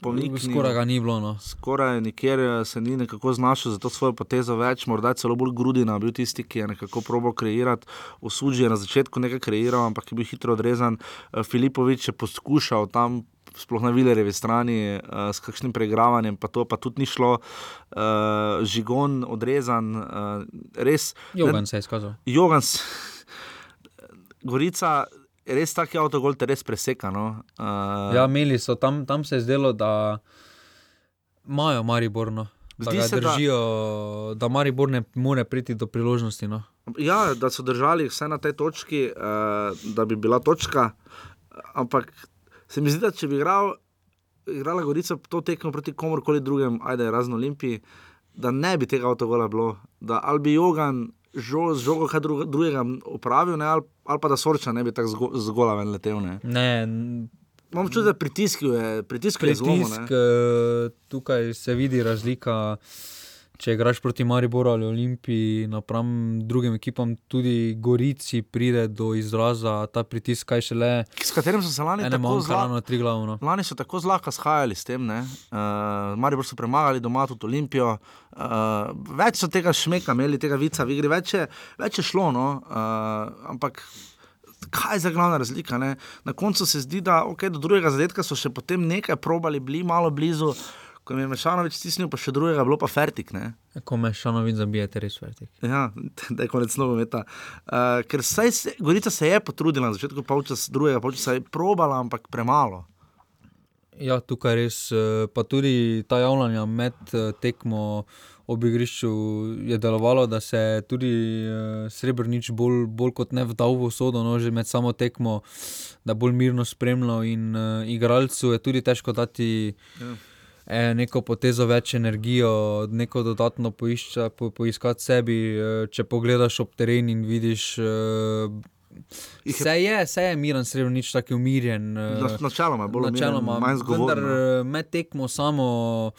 pomnik. Skoraj ga ni bilo. No. Skoraj nikjer eh, se ni nekako znašel za to svojo potezo več, morda celo bolj Grudina, bil tisti, ki je nekako probo kreirati. Osuđi je na začetku nekaj kreiral, ampak je bil hitro odrezan. Eh, Filipovič je poskušal tam. Sploh na Vilerjevi strani, uh, s kakšnim preigravanjem, pa to pa tudi ni šlo, uh, žigon, odrezan, uh, res. Jogan se je izkazal. Jogan, Gorica, res taki avtogol te res preseka. No? Uh, Ja, imeli so tam, tam se je zdelo, da imajo Mariborno. Da Zdi ga se, da- držijo, da, da Maribor ne more priti do priložnosti. No. Ja, da so držali vse na tej točki, uh, da bi bila točka. Ampak se mi zdi, da če bi igral, igrala Gorica to tekmo proti komorkoli drugem, ajde, razen Olimpiji, da ne bi tega avtogola bilo. Da ali bi Jogan žo, z žogo kaj druga, drugega opravil, ne, ali, ali pa da Sorča ne bi tako zgo, zgola ven letel. Ne. Ne, Imam čutim, da pritisk je, pritisk zelo pritisk, eh, tukaj se vidi razlika. Če igraš proti Mariboru ali Olimpiji, napram drugim ekipam, tudi Gorici pride do izraza ta pritisk, kaj šele. S katerim so se lani tako manjka zla- ravno tri glavno. Lani so tako zlahka shajali s tem, uh, Maribor so premagali doma tudi Olimpijo. Uh, več so tega šmeka imeli, tega vica v igri, več je, več je šlo. No? Uh, ampak kaj je za glavna razlika? Ne? Na koncu se zdi, da okay, do drugega zadetka so še potem nekaj probali, bili malo blizu. Ko jim je Mešanovič stisnil, pa še drugega, bilo pa fertik. Ne? Ko me šanovic zabijete, res vertik. Ja, da je konec nogometa. Uh, ker saj se, Gorica se je potrudila na začetku polčasa, drugega polčasa je probala, ampak premalo. Ja, tukaj res, eh, pa tudi ta javljanja med eh, tekmo ob igrišču je delovalo, da se je tudi eh, Srebrenic bolj, bolj kot ne vdal v sodo, no, že med samo tekmo, da bolj mirno spremljal in uh, igralcu je tudi težko dati. Ja. E, neko potezo več energijo, neko dodatno poišča, po, poiskati sebi. E, če pogledaš ob teren in vidiš. E, Vse je, vse je miren, sredo, nič tako umirjen. Na- Načeloma je bolj načeloma, manj zgovoren, Vendar eh, med tekmo samo.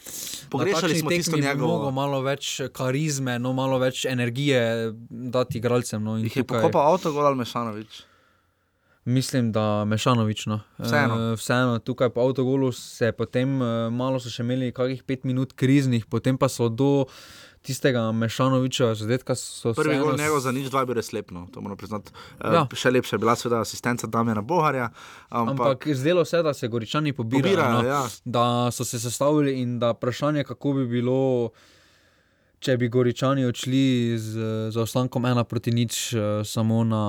Pogrešali smo tisto njegovo- mogel malo več karizme, no, malo več energije dati igralcem. No, Jih je tukaj- pokopal avtogol ali Mešanovič? Mislim, da mešanovično. Vseeno. E, vseeno, tukaj po avtogolu se je potem, e, malo so še imeli kakih pet minut kriznih, potem pa so do tistega mešanoviča zadetka. so Prvi vseeno gol s- njegov za nič, dva je bil res lep. No, to moram priznati. Ja. Ja. Še lepša je bila seveda asistenca Damjana Boharja. Ampak, Ampak zdelo se, da se goričani pobirajo, Pobirajo, no, ja. da so se sestavili in da vprašanje, kako bi bilo. Če bi Goričani odšli z zaostankom ena proti nič, eh, samo na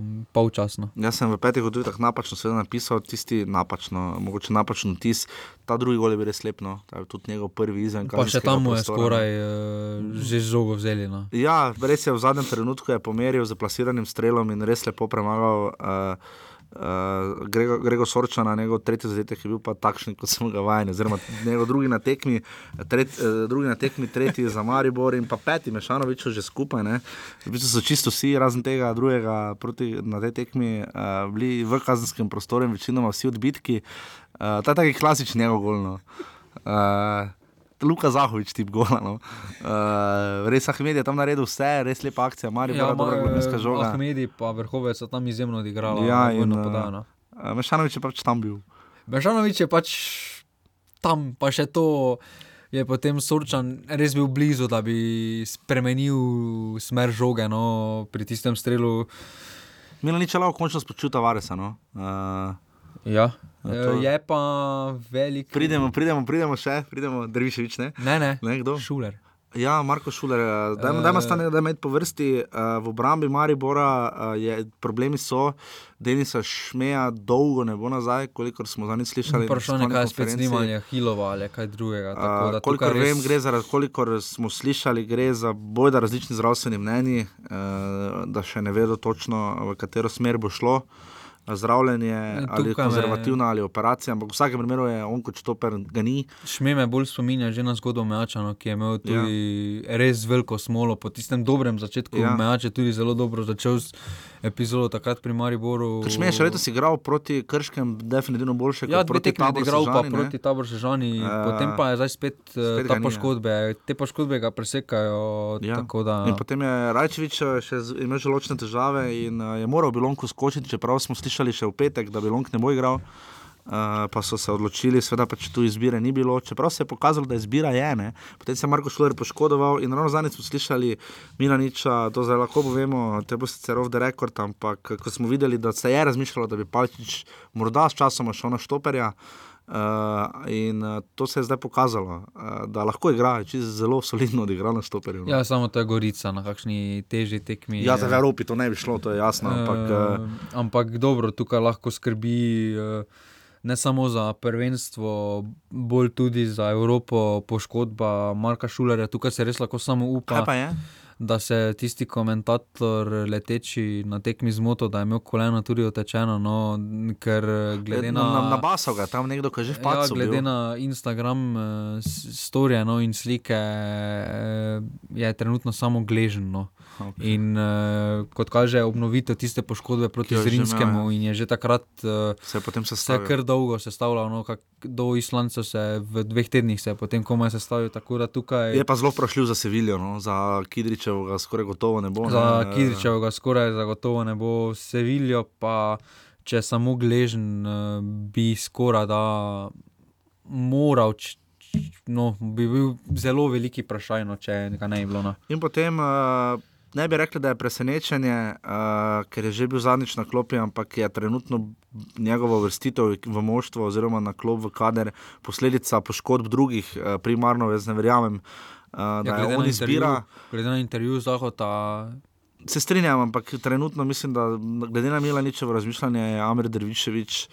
mm, polčasno. Jaz sem v petih odvitah napačno napisal, tisti napačno, mogoče napačen tis. Ta drugi gol je bil res lep, no. Ta je tudi njegov prvi izven. Pa še tam je skoraj uh, že žogo vzeli. No. Ja, res je v zadnjem trenutku je pomeril z plasiranim strelom in res lepo premagal. Uh, Uh, Grego, Grego Sorčana, njegov tretji zadetek je bil pa takšen, kot smo ga vajeni. Oziroma, njegov drugi na tekmi, tret, uh, drugi na tekmi, tretji za Maribor in pa peti Mešanovič že skupaj. Ne. V bistvu so čisto vsi, razen tega drugega, proti, na tej tekmi, uh, bili v kazenskem prostoru in večinoma vsi odbitki. Uh, ta je klasični njegov golno. Uh, Luka Zahovič, tip gola. No. Uh, res Ahmed je tam naredil vse, res lepa akcija, Marijo, ja, dobra gledalska žoga. Ahmedi pa vrhove so tam izjemno odigrali. Ja, in uh, podajano. uh, Mešanovič je pač tam bil. Mešanovič je pač tam, pa še to. Je potem Sorčan res bil blizu, da bi spremenil smer žoge no, pri tistem strelu. Mila ni čela, končno spočuta Varesa. No. Uh, ja, to- je pa velik. Pridemo, pridemo, pridemo še, pridemo, Drviševič, ne? Ne, ne, ne kdo? Šuler. Ja, Marko Šuler, eh, dajmo, dajmo stane, da med po vrsti uh, v obrambi Maribora, uh, je, problemi so, Denisa Šmeja dolgo ne bo nazaj, kolikor smo zadnjič slišali. Vprašanje, kaj je spet konferenci. snimanje Hilova ali kaj drugega. tako da Uh, kolikor tukaj res... vem, gre za, kolikor smo slišali, gre za bojda različni zdravstveni mnenji, uh, da še ne vedo točno, v katero smer bo šlo. Zdravljenje ali tukaj me- konzervativna ali operacija, ampak v vsakem primeru je on kot štoper, ga ni. Šme me bolj spominja že na zgodbo Mejačana, ki je imel tudi ja. res veliko smolo po tistem dobrem začetku. Ja. Ja. Mejač je tudi zelo dobro začel s epizodo takrat pri Mariboru. Šmej je še letos igral proti Krškem, definitivno boljše Ja, kot proti Taboru igral pa ne. proti Tabor Sežani, Eh, potem pa je zdaj spet, spet spet ta ja. poškodbe. Te poškodbe ga presekajo. Ja. Da, In potem je Rajčevič eh, še imel želočne težave in je moral Bilonku skočiti, čeprav smo slišali še v petek, da Bilonk ne bo igral. Uh, pa so se odločili, seveda pač tu izbire ni bilo, čeprav se je pokazalo, da izbira je. Ne. Potem se je Marko Šuler poškodoval in ravno zadnjič smo slišali Milaniča, to zdaj lahko povemo, je bil sicer off the record, ampak ko smo videli, da se je razmišljalo, da bi Palčič morda s časoma šel na štoperja. Uh, in uh, to se je zdaj pokazalo, uh, da lahko igra, če zelo solidno odigral na štoperju. no. ja, samo to je Gorica na kakšni težji tekmi. Ja, za Evropi to ne bi šlo, to je jasno. Ampak, uh, ampak dobro, tukaj lahko skrbi eh, ne samo za prvenstvo, bolj tudi za Evropo, poškodba Marka Šulerja. Tukaj se res lahko samo upa. Kaj pa je? Da se tisti komentator leteči na tekmi zmotil, da je imel koleno tudi otečeno. No, ker glede na. na, na baso ga, tam nekdo, ki že v Ja, glede bil. na Instagram uh, storije no, in slike uh, je trenutno samo gležen. No. Okay. In uh, kot kaže, obnovitev tiste poškodbe proti Zrinskemu ja. in je že takrat uh, se je potem se sestavil. kar dolgo sestavljal. No, kak, do Islanca se v dveh tednih se je potem komaj tukaj. Je pa zelo vprašljiv za Sevilijo, no? za Kidričevega skoraj gotovo ne bo. Za ne. Kidričevega skoraj zagotovo ne bo, Sevilijo pa, če samo gležen, eh, bi skoraj da moral, č- č- no, bi bil zelo veliki vprašaj, no, če ga ne bi bilo. No. In potem uh, ne bi rekli, da je presenečenje, uh, ker je že bil zadnjič na klopi, ampak je trenutno njegova vrstitev v moštvo oziroma na klop v kader posledica poškodb drugih, uh, primarno jaz ne verjamem. Uh, da Ja, je glede, on na izbira. glede na intervju Zahota, Se strinjam, ampak trenutno mislim, da glede na Milaničevo razmišljanje je Amir Drviševič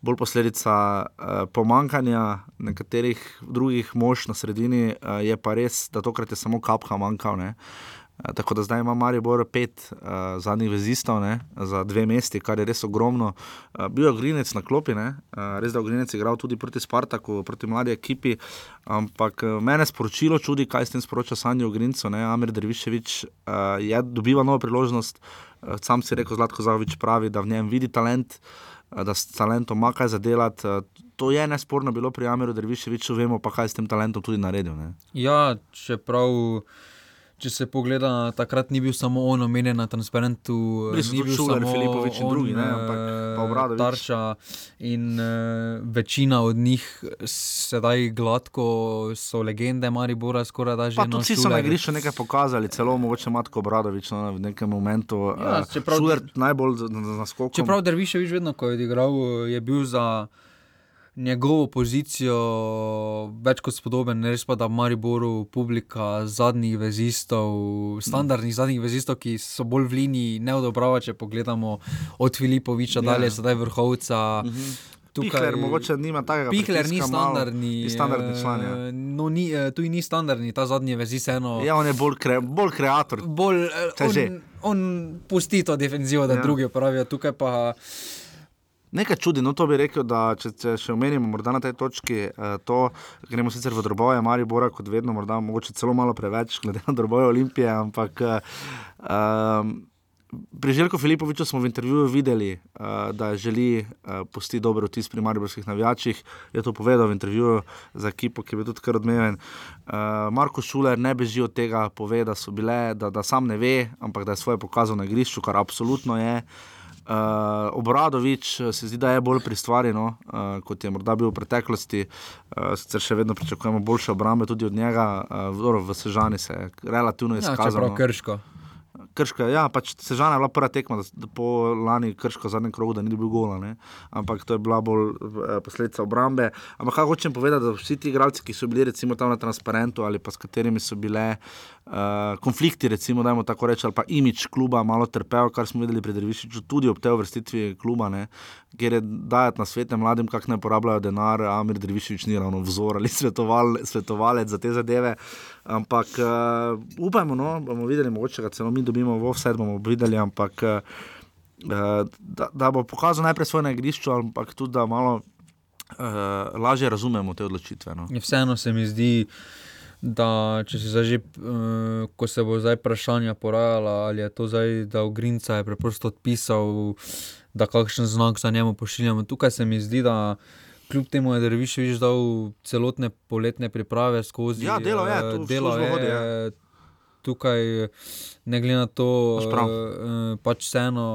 bolj posledica uh, pomankanja nekaterih drugih mož na sredini, uh, je pa res, da tokrat je samo kapha manjkal. Ne? Uh, tako da zdaj ima Maribor pet uh, zadnjih vezistov ne, za dve mesti, kar je res ogromno. Uh, bil je Grinec na klopi, uh, res da je Grinec igral tudi proti Spartaku, proti mladi ekipi. Ampak uh, mene sporočilo čudi, kaj s tem sporoča Sanjo Grinco. Amir Derviševič uh, je dobiva novo priložnost. Uh, sam si rekel, Zlatko Zahovič pravi, da v njem vidi talent. Da s talentom ima kaj za delati. To je nesporno bilo pri Amiru Derviševiču, vemo pa, kaj s tem talentom tudi naredil. Ne? Ja, čeprav. Če se pogleda, takrat ni bil samo on omenjen na transparentu, ni bil Šuler, samo Filipovič in drugi, ne, ampak pa Obradovič. Tarča in uh, večina od njih sedaj gladko so legende Maribora, skoraj da že. Pa tudi vsi so na igrišču nekaj pokazali, celo mogoče Matko Obradovič no, v nekem momentu. Ja, čeprav, Šuler najbolj naskokal. Čeprav Derviševič vedno, ko je odigral, je bil za njegovo pozicijo več kot spodoben, res pa da v Mariboru publika zadnjih vezistov, standardnih zadnjih vezistov, ki so bolj v liniji, ne odobrava, če pogledamo od Filipoviča ja. dalje, sedaj vrhovca. Uh -huh. Tukaj, Pihler, mogoče nima takega Pihler ni standardni, malo, standardni član. Ja. No, ni, tu ni standardni, ta zadnji vezi se eno. Ja, on je bolj, kre, bolj kreator. Bolj, on, on pusti to defenzivo, da ja. drugi pravijo. Tukaj pa. Nekaj čudi, no to bi rekel, da če, če še omenimo morda na tej točki, eh, to gremo sicer v droboje, Maribora, kot vedno, morda mogoče celo malo preveč, glede na droboje Olimpije, ampak um, pri Željku Filipoviču smo v intervjuju videli, uh, da želi uh, postiti dober vtis pri mariborskih navijačih, je to povedal v intervjuju za ekipo, ki je bil tudi kar odmeven. Uh, Marko Šuler ne beži od tega, pove, da, bile, da, da sam ne ve, ampak da je svoje pokazal na igrišču, kar absolutno je. Uh, Obradovič se zdi, da je bolj pri stvari, no, uh, kot je morda bil v preteklosti. Uh, sicer še vedno pričakujemo boljše obrambe tudi od njega, uh, v Sežani se je relativno izkazalo. Ja, krško. Krška, ja, pač Sežana je bila prva tekma, da, da po lani krško zadnjem krogu, da ni bil gola, ne? ampak to je bila bolj eh, posledica obrambe. Ampak kaj hočem povedati, da vsi ti igralci, ki so bili recimo tam na transparentu ali pa s katerimi so bile uh, konflikti, recimo, dajmo tako reči, ali pa imič kluba malo trpel, kar smo videli pri Drvišiču, tudi ob tej vrstitvi kluba, ne? kjer je dajati na svete mladim, kako ne porabljajo denar, Amir Drvišič ni ravno vzor ali svetoval, svetovalec za te zadeve. Ampak uh, upajmo, no, bomo videli, mogoče ga celo mi dobimo v vse, bomo videli, ampak uh, da, da bo pokazal najprej svoje na igrišču, ampak tudi da malo uh, lažje razumemo te odločitve. No. Vseeno se mi zdi da če se zdaj, uh, ko se bo zdaj vprašanja porajala, ali je to zdaj, da v Grinca je preprosto odpisal, da kakšen znak za njemu pošiljamo. Tukaj se mi zdi, da kljub temu je Derviševič dal celotne poletne priprave skozi. Ja, delo je, uh, delo je. Tukaj, ne glede na to, uh, pač vseeno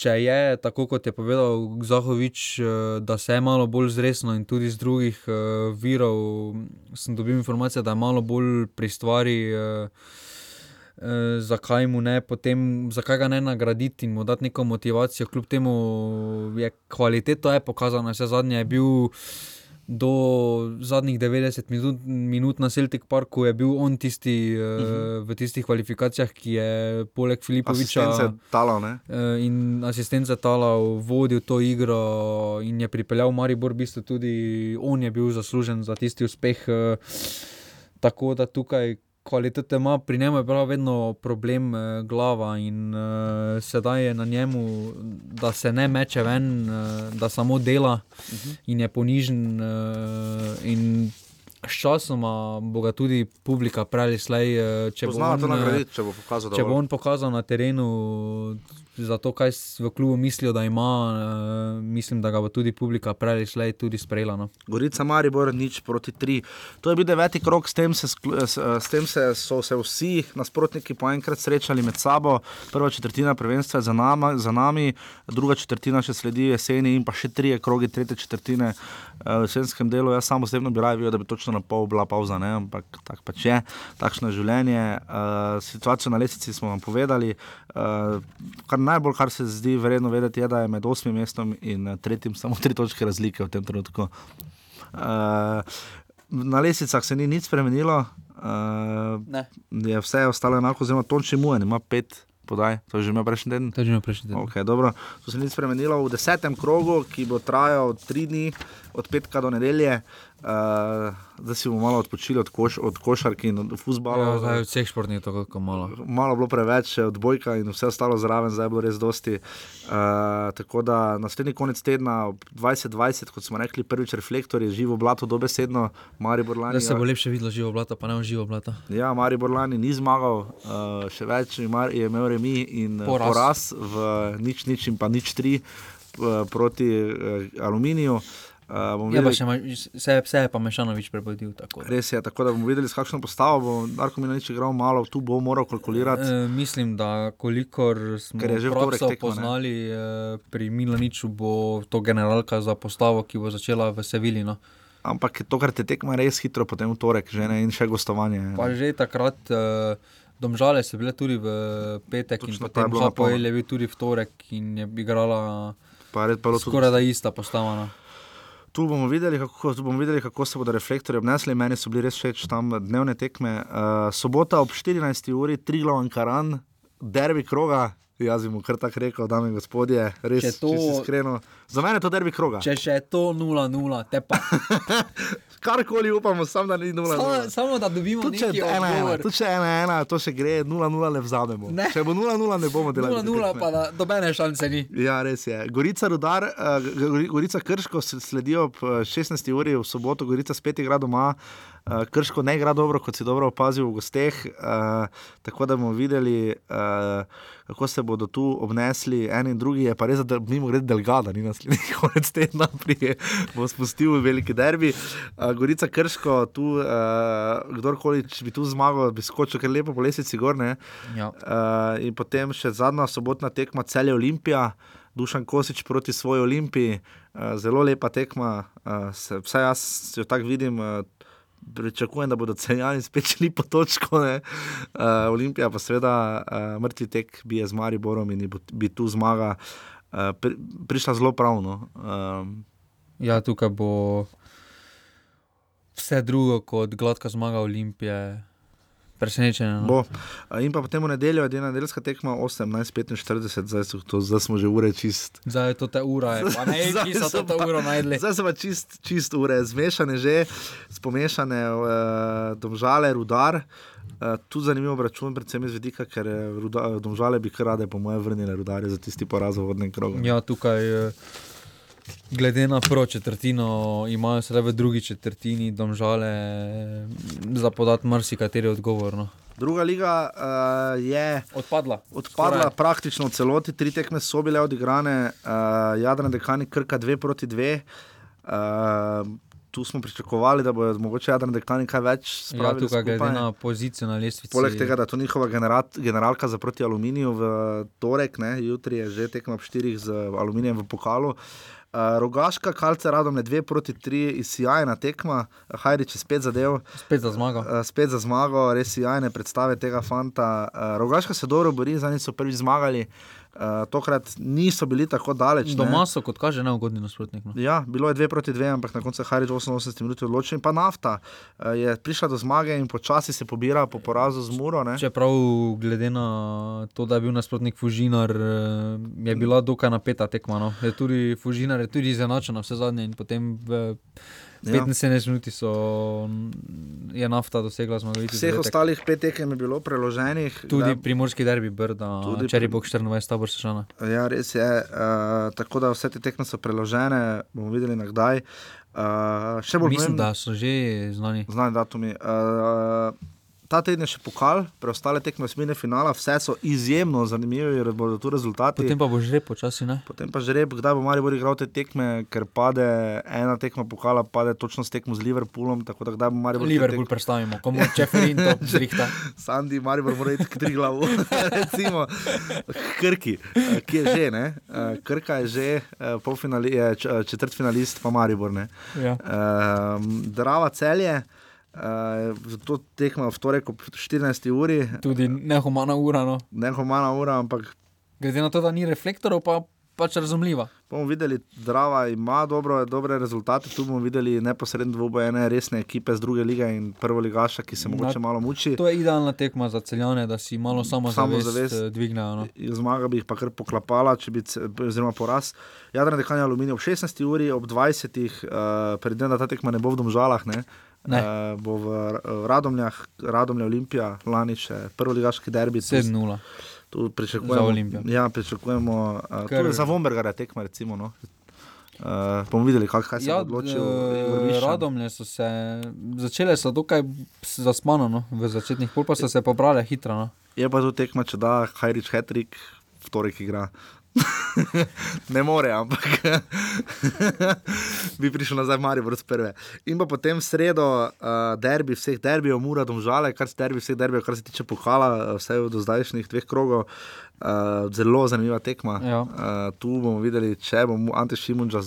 če je tako, kot je povedal Zahovič, eh, da se je malo bolj zresno in tudi iz drugih uh, virov, sem dobil informacije, da je malo bolj pri stvari. Uh, Zakaj, ne, potem, zakaj ga ne nagraditi in mu dati neko motivacijo, kljub temu je kvaliteta pokazana, vse zadnje je bil do zadnjih 90 minut, minut na Celtic Parku je bil on tisti uh -huh. uh, v tistih kvalifikacijah, ki je poleg Filipoviča uh, in asistence talal, vodil to igro in je pripeljal Maribor, v bistvu tudi on je bil zaslužen za tisti uspeh. Uh, tako da tukaj kvalitete ima, pri njemu je prav vedno problem eh, glava in uh, sedaj je na njemu, da se ne meče ven, uh, da samo dela uh -huh. in je ponižen. Uh, in Sčasoma bo ga tudi publika prej, če, če bo pokazal, če bo on pokazal na terenu, za to, kaj v klubu mislijo, da ima, uh, mislim, da ga bo tudi publika prej šlej tudi sprejela. No. Gorica Maribor, nič proti tri. To je bil deveti krok, s tem, se, s, s tem se, so se vsi nasprotniki po enkrat srečali med sabo. Prva četrtina prvenstva je za, nama, za nami, druga četrtina še sledi jeseni in pa še tri kroge, tretje četrtine uh, v jesenskem delu. Jaz samo osebno bi raje videl, da bi točno na pol bila pauza, ne? ampak tak pač je, takšno je življenje. Uh, situacijo na lesici smo vam povedali. Uh, najbolj, kar se zdi vredno vedeti, je, da je med osmim mestom in eh, tretjim samo tri točke razlike v tem trenutku. Uh, na lesicah se ni nič spremenilo, uh, je vse ostalo enako, zelo točni mujen, ima pet. Podaj. To je že imel prejšnji teden. To je že imel prejšnji teden. Okay, to se ni spremenilo v desetem krogu, ki bo trajal tri dni, od petka do nedelje. Uh, zdaj si bomo malo odpočili od, koš, od košarke in od futbola. Ja, vseh športnih je tako malo. Malo bilo preveč, še od bojka in vse ostalo zraven, zdaj je bilo res dosti. Uh, tako da naslednji konec tedna, 2020, kot smo rekli, prvič reflektor je živo blato, dobesedno, Mari Borlani. Da se bo lepše videlo živo blato, pa ne v živo blato. Ja, Mari Borlani ni zmagal, uh, še več je imel remi in poraz, poraz v nič, nič in pa nič tri uh, proti uh, aluminiju. Uh, ja, še vse, vse je pa Mešanovič prebudil. Tako. Res je, tako da bomo videli, s kakšno postavo bo Darko Milanič igral malo, tu bo moral kalkulirati. E, mislim, da kolikor smo vse poznali, e, pri Milaniču bo to generalka za postavo, ki bo začela v Sevilji. No. Ampak tokrat je tekma res hitro, potem v torek, že ne in še gostovanje. Pa že takrat. E, Domžale so bile tudi v petek, Točno, in potem Hapoel je bil tudi v torek in je igrala skoraj da ista postava. No. Tu bomo, videli, kako, tu bomo videli, kako se bodo reflektorji obnesli. Meni so bili res všeč tam dnevne tekme. Uh, sobota ob 14. uri, tri glavni karan, derbi kroga. Jaz bi mu kar tako rekel, dame in gospodje, res to... iskreno. Za mene je to derbi kroga. Če še je to 0-0, te pa. karkoli upamo, sam da ni 0-0. Samo, samo da dobimo nekaj časa. Tu če je 1-1, to še gre, 0-0 ne vzamemo. Ne. Če bo 0-0, ne bomo delali. 0-0 pa da dobene šanse ni. Ja, res je. Gorica, rudar, uh, Gorica Krško sledijo ob 16. Eh, uri v soboto, Gorica spet igra doma. Uh, Krško ne igra dobro, kot si dobro opazil v gosteh. Uh, tako da bomo videli, uh, kako se bodo tu obnesli en in drugi. Je pa res, da mimo grede delgada, ni naslednji konec tedna, prije bo spustil veliki derbi. Uh, Gorica Krško, tu, uh, kdorkoli bi tu zmagal, bi skočil kar lepo po lesici gorne. Ja. Uh, in potem še zadnja sobotna tekma, celje Olimpija. Dušan Kosič proti svoji olimpiji, zelo lepa tekma, vsaj jaz jo tako vidim, pričakujem, da bodo celjani spet šli po točko. Uh, Olimpija pa seveda uh, mrtvi tek bi je z Mariborom in bi tu zmaga uh, pri, prišla zelo pravno. Um, ja, tukaj bo vse drugo kot gladka zmaga Olimpije presenečenje. No. In pa potem v nedeljo, edina nedeljska tekma 18:45, zdaj, zdaj smo že ure čist. Zdaj je to ta ura, pa ne kje so to uro najdli. Zdaj so pa čist, čist ure, zmešane že, spomešane uh, domžale, rudar. Uh, tu zanimivo račun, predvsem iz vidika, ker ruda, domžale bi kar rade, po mojem, vrnile rudarje za tisti poraz v vodnem krogu. Ja, tukaj. Uh... Glede na prvo četrtino, imajo sedaj v drugi četrtini domžale za podati marsikateri odgovor. No. Druga liga uh, je odpadla. Odpadla praktično v celoti, tri tekme so bile odigrane, uh, Jadran Dekani Krka 2 proti 2. Uh, tu smo pričakovali, da bodo mogoče Jadran Dekani kaj več spravili. Ja, tukaj glede na pozicijo na lestvici. Poleg tega, da je to njihova generat, generalka za proti aluminiju v torek, ne, jutri je že tekma ob štirih z aluminijem v pokalu. Uh, Uh, Rogaška, kalce radom, ne dve proti tri, izjajna tekma, Hajrič je spet zadev. Spet za zmago. Uh, spet za zmago, res izjajne predstave tega fanta. Uh, Rogaška se dobro bori, zdaj so prvič zmagali. Uh, Uh, tokrat niso bili tako daleč. Doma so, kot kaže, neugodni nasprotnik. No. Ja, bilo je 2 proti 2, ampak na koncu je Harič 88 minut odločil. Pa nafta uh, je prišla do zmage in počasi se pobira po porazu z Muro. Ne? Čeprav, glede na to, da je bil nasprotnik Fužinar, uh, je bila dokaj napeta tekma. No. Je tudi Fužinar je tudi izenačen, vse zadnje in potem. Uh, 75 ja. minut je nafta dosegla zmago. Vseh ostalih pet tekem je bilo preloženih. Tudi da, primorski derbi, Brda, tudi če je bo 24, tabor sešana. Ja, res je. Uh, tako da vse te tekme so preložene, bomo videli na kdaj. Uh, Mislim, da so že znani. Znani datumi. Uh, ta teden je še pokal, preostale tekme smine finala, vse so izjemno zanimive, ker bodo tu rezultati. Potem pa bo že počasi. Ne? Potem pa že rep, kdaj bo Marijo igral te tekme, ker pade ena tekma pokala, pade točno s tekmo z Liverpoolom. Tako da kdaj bo Marijo igral. Liverpool tek... predstavimo, komu če fin to zrihta. Sandi, Marijo mora iti tri glavu. Recimo, Krki, ki je že, ne? Krka je že polfinali, četrt finalist, pa Marijo. Ja. Um, Drava celje. Uh, to tekmo v torek ob 14. uri. Tudi nehumana ura. No. Nehumana ura, ampak. Glede na to, da ni reflektorov, pa pač razumljiva. Bomo videli, Drava ima dobro, dobre rezultate. Tu bomo videli neposredno dvoboj ene resne ekipe z druge lige in prvo ligaša, ki se mogoče malo muči. To je idealna tekma za celjane, da si malo samo zavest eh, dvignejo. No. Zmaga bi jih pa kar poklapala, če bi, oziroma poraz. Jadran dekanja aluminij ob 16. uri, ob 20. Uh, predtem, da ta tekma ne bo v domžalah. Ne? Uh, bo v, v Radomljah, Radomlja Olimpija, lani še prvi ligaški derbi. 7-0. Tu pričakujemo Olimpijo. Ja, pričakujemo uh, tudi za Vomberga, tekmo. Recimo, no. Uh, bomo videli, kak, kaj se ja, bo odločil. Radomlje so se začele, so tukaj zasmano, no, v začetnih pol pa so se pobrale hitro. No. Je pa tu tekma, če da Hajrič Hetrik, v torek igra. ne more, ampak bi prišel nazaj v Marijo, brez prve. In pa potem sredo, uh, derbi vseh derbijev, mora domžale, kar se derbi vseh derbijev, kar se tiče pokala, vse do zdajšnjih dveh krogov. Uh, zelo zanimiva tekma. Ja. Uh, tu bomo videli, če bo Ante Šimunča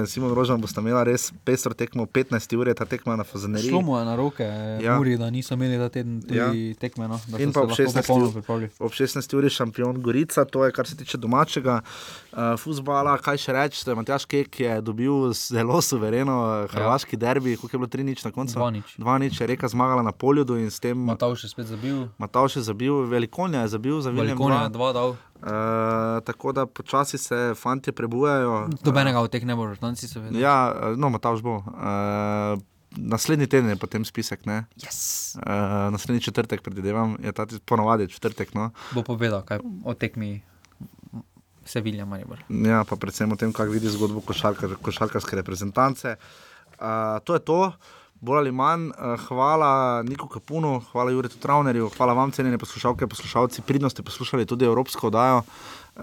in Simon Rožan bosta imela res pestro tekmo, 15 ur je ta tekma na Fazaneriji. Šlo mu je na roke, ja. Muri, da niso imeli ta teden ja. tekme. No, in pa ob 16, ur, ob 16 uri šampion Gorica, to je kar se tiče domačega uh, futbola. Kaj še reči, Matjaš Kek je dobil zelo suvereno hrvaški ja. derbi, koliko je bilo 3 nič na koncu. 2 nič. 2 nič je reka zmagala na poljudu in s tem. Matavš je spet zabil. Matavš je zabil, velikonja je zabil za Viljem konja, dva dal. Uh, tako da počasi se fanti prebujajo. Dobenega od teh ne bo, znanci so vedeli. Ja, no, ta už bo. Uh, naslednji teden je potem spisek. Yes. Uh, naslednji četrtek, predvidevam, je ta ponovadi četrtek. No. Bo povedal, kaj o tekmi. Se vilja, manj. Ja, pa predvsem o tem, kako vidi zgodbo košarka, košarkarske reprezentance. Uh, to je to bolj ali manj. Uh, hvala Niku Kapunu, hvala Juriju Travnerju, hvala vam, cenjeni poslušalke, poslušalci. Pridno ste poslušali tudi Evropsko oddajo. Uh,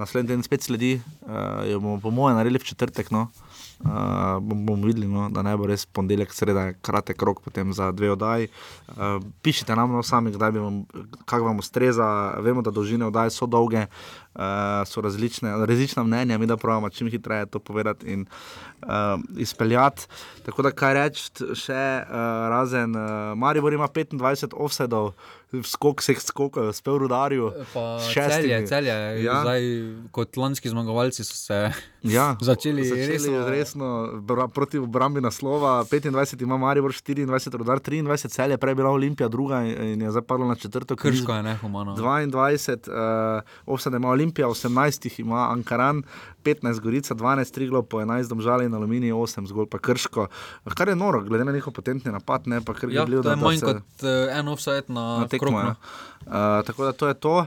naslednji teden spet sledi, uh, jo bomo po mojem naredili v četrtek. No. Uh, bomo bom videli, no, da ne bo res ponedeljek, sreda, kratek rok potem za dve oddaji. Uh, pišite nam, no, sami, kdaj vam, kako vam ustreza. Vemo, da dolžine oddaje so dolge, uh, so različne, različna mnenja, mi da pravimo, čim hitreje to povedati in uh, izpeljati. Tako da, kaj reči, še uh, razen, uh, Maribor ima 25 offsetov skok vseh skokov, spel rudarju. Celje, celje. Ja. Zdaj, kot lanski zmagovalci so se ja. začeli, začeli resno, resno bra, proti obrambi naslova. 25 ima Maribor, 24 rudar, 23 celje, prej bila Olimpija, druga in je zapadla na četrto. Krško je nehumano. 22, uh, ovsede ima Olimpija, 18 ima Ankaran. 15 Gorica, 12 Triglo, po 11 Domžali in Aluminij, 8 zgolj pa Krško. Kar je noro, glede na njihov potentni napad, ne pa kar je ja, bilo. To je manj kot uh, en offset na, na tekmo. Uh, tako da to je to.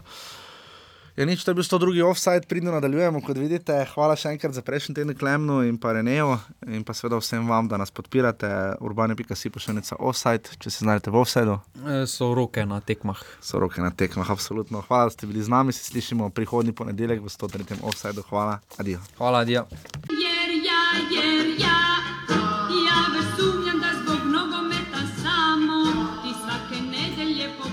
Je nič, to je bil 102. offside, pridno nadaljujemo, kot vidite. Hvala še enkrat za prejšnji teden Klemnu in pa Renejo in pa seveda vsem vam, da nas podpirate. Urbane.si pošiljnica offside, če se znajdete v offsideu. E, so roke na tekmah. So roke na tekmah, absolutno. Hvala, da ste bili z nami, se slišimo prihodnji ponedeljek v 103. offsideu. Hvala, adijo. Hvala, adijo. Jer ja, jer ja.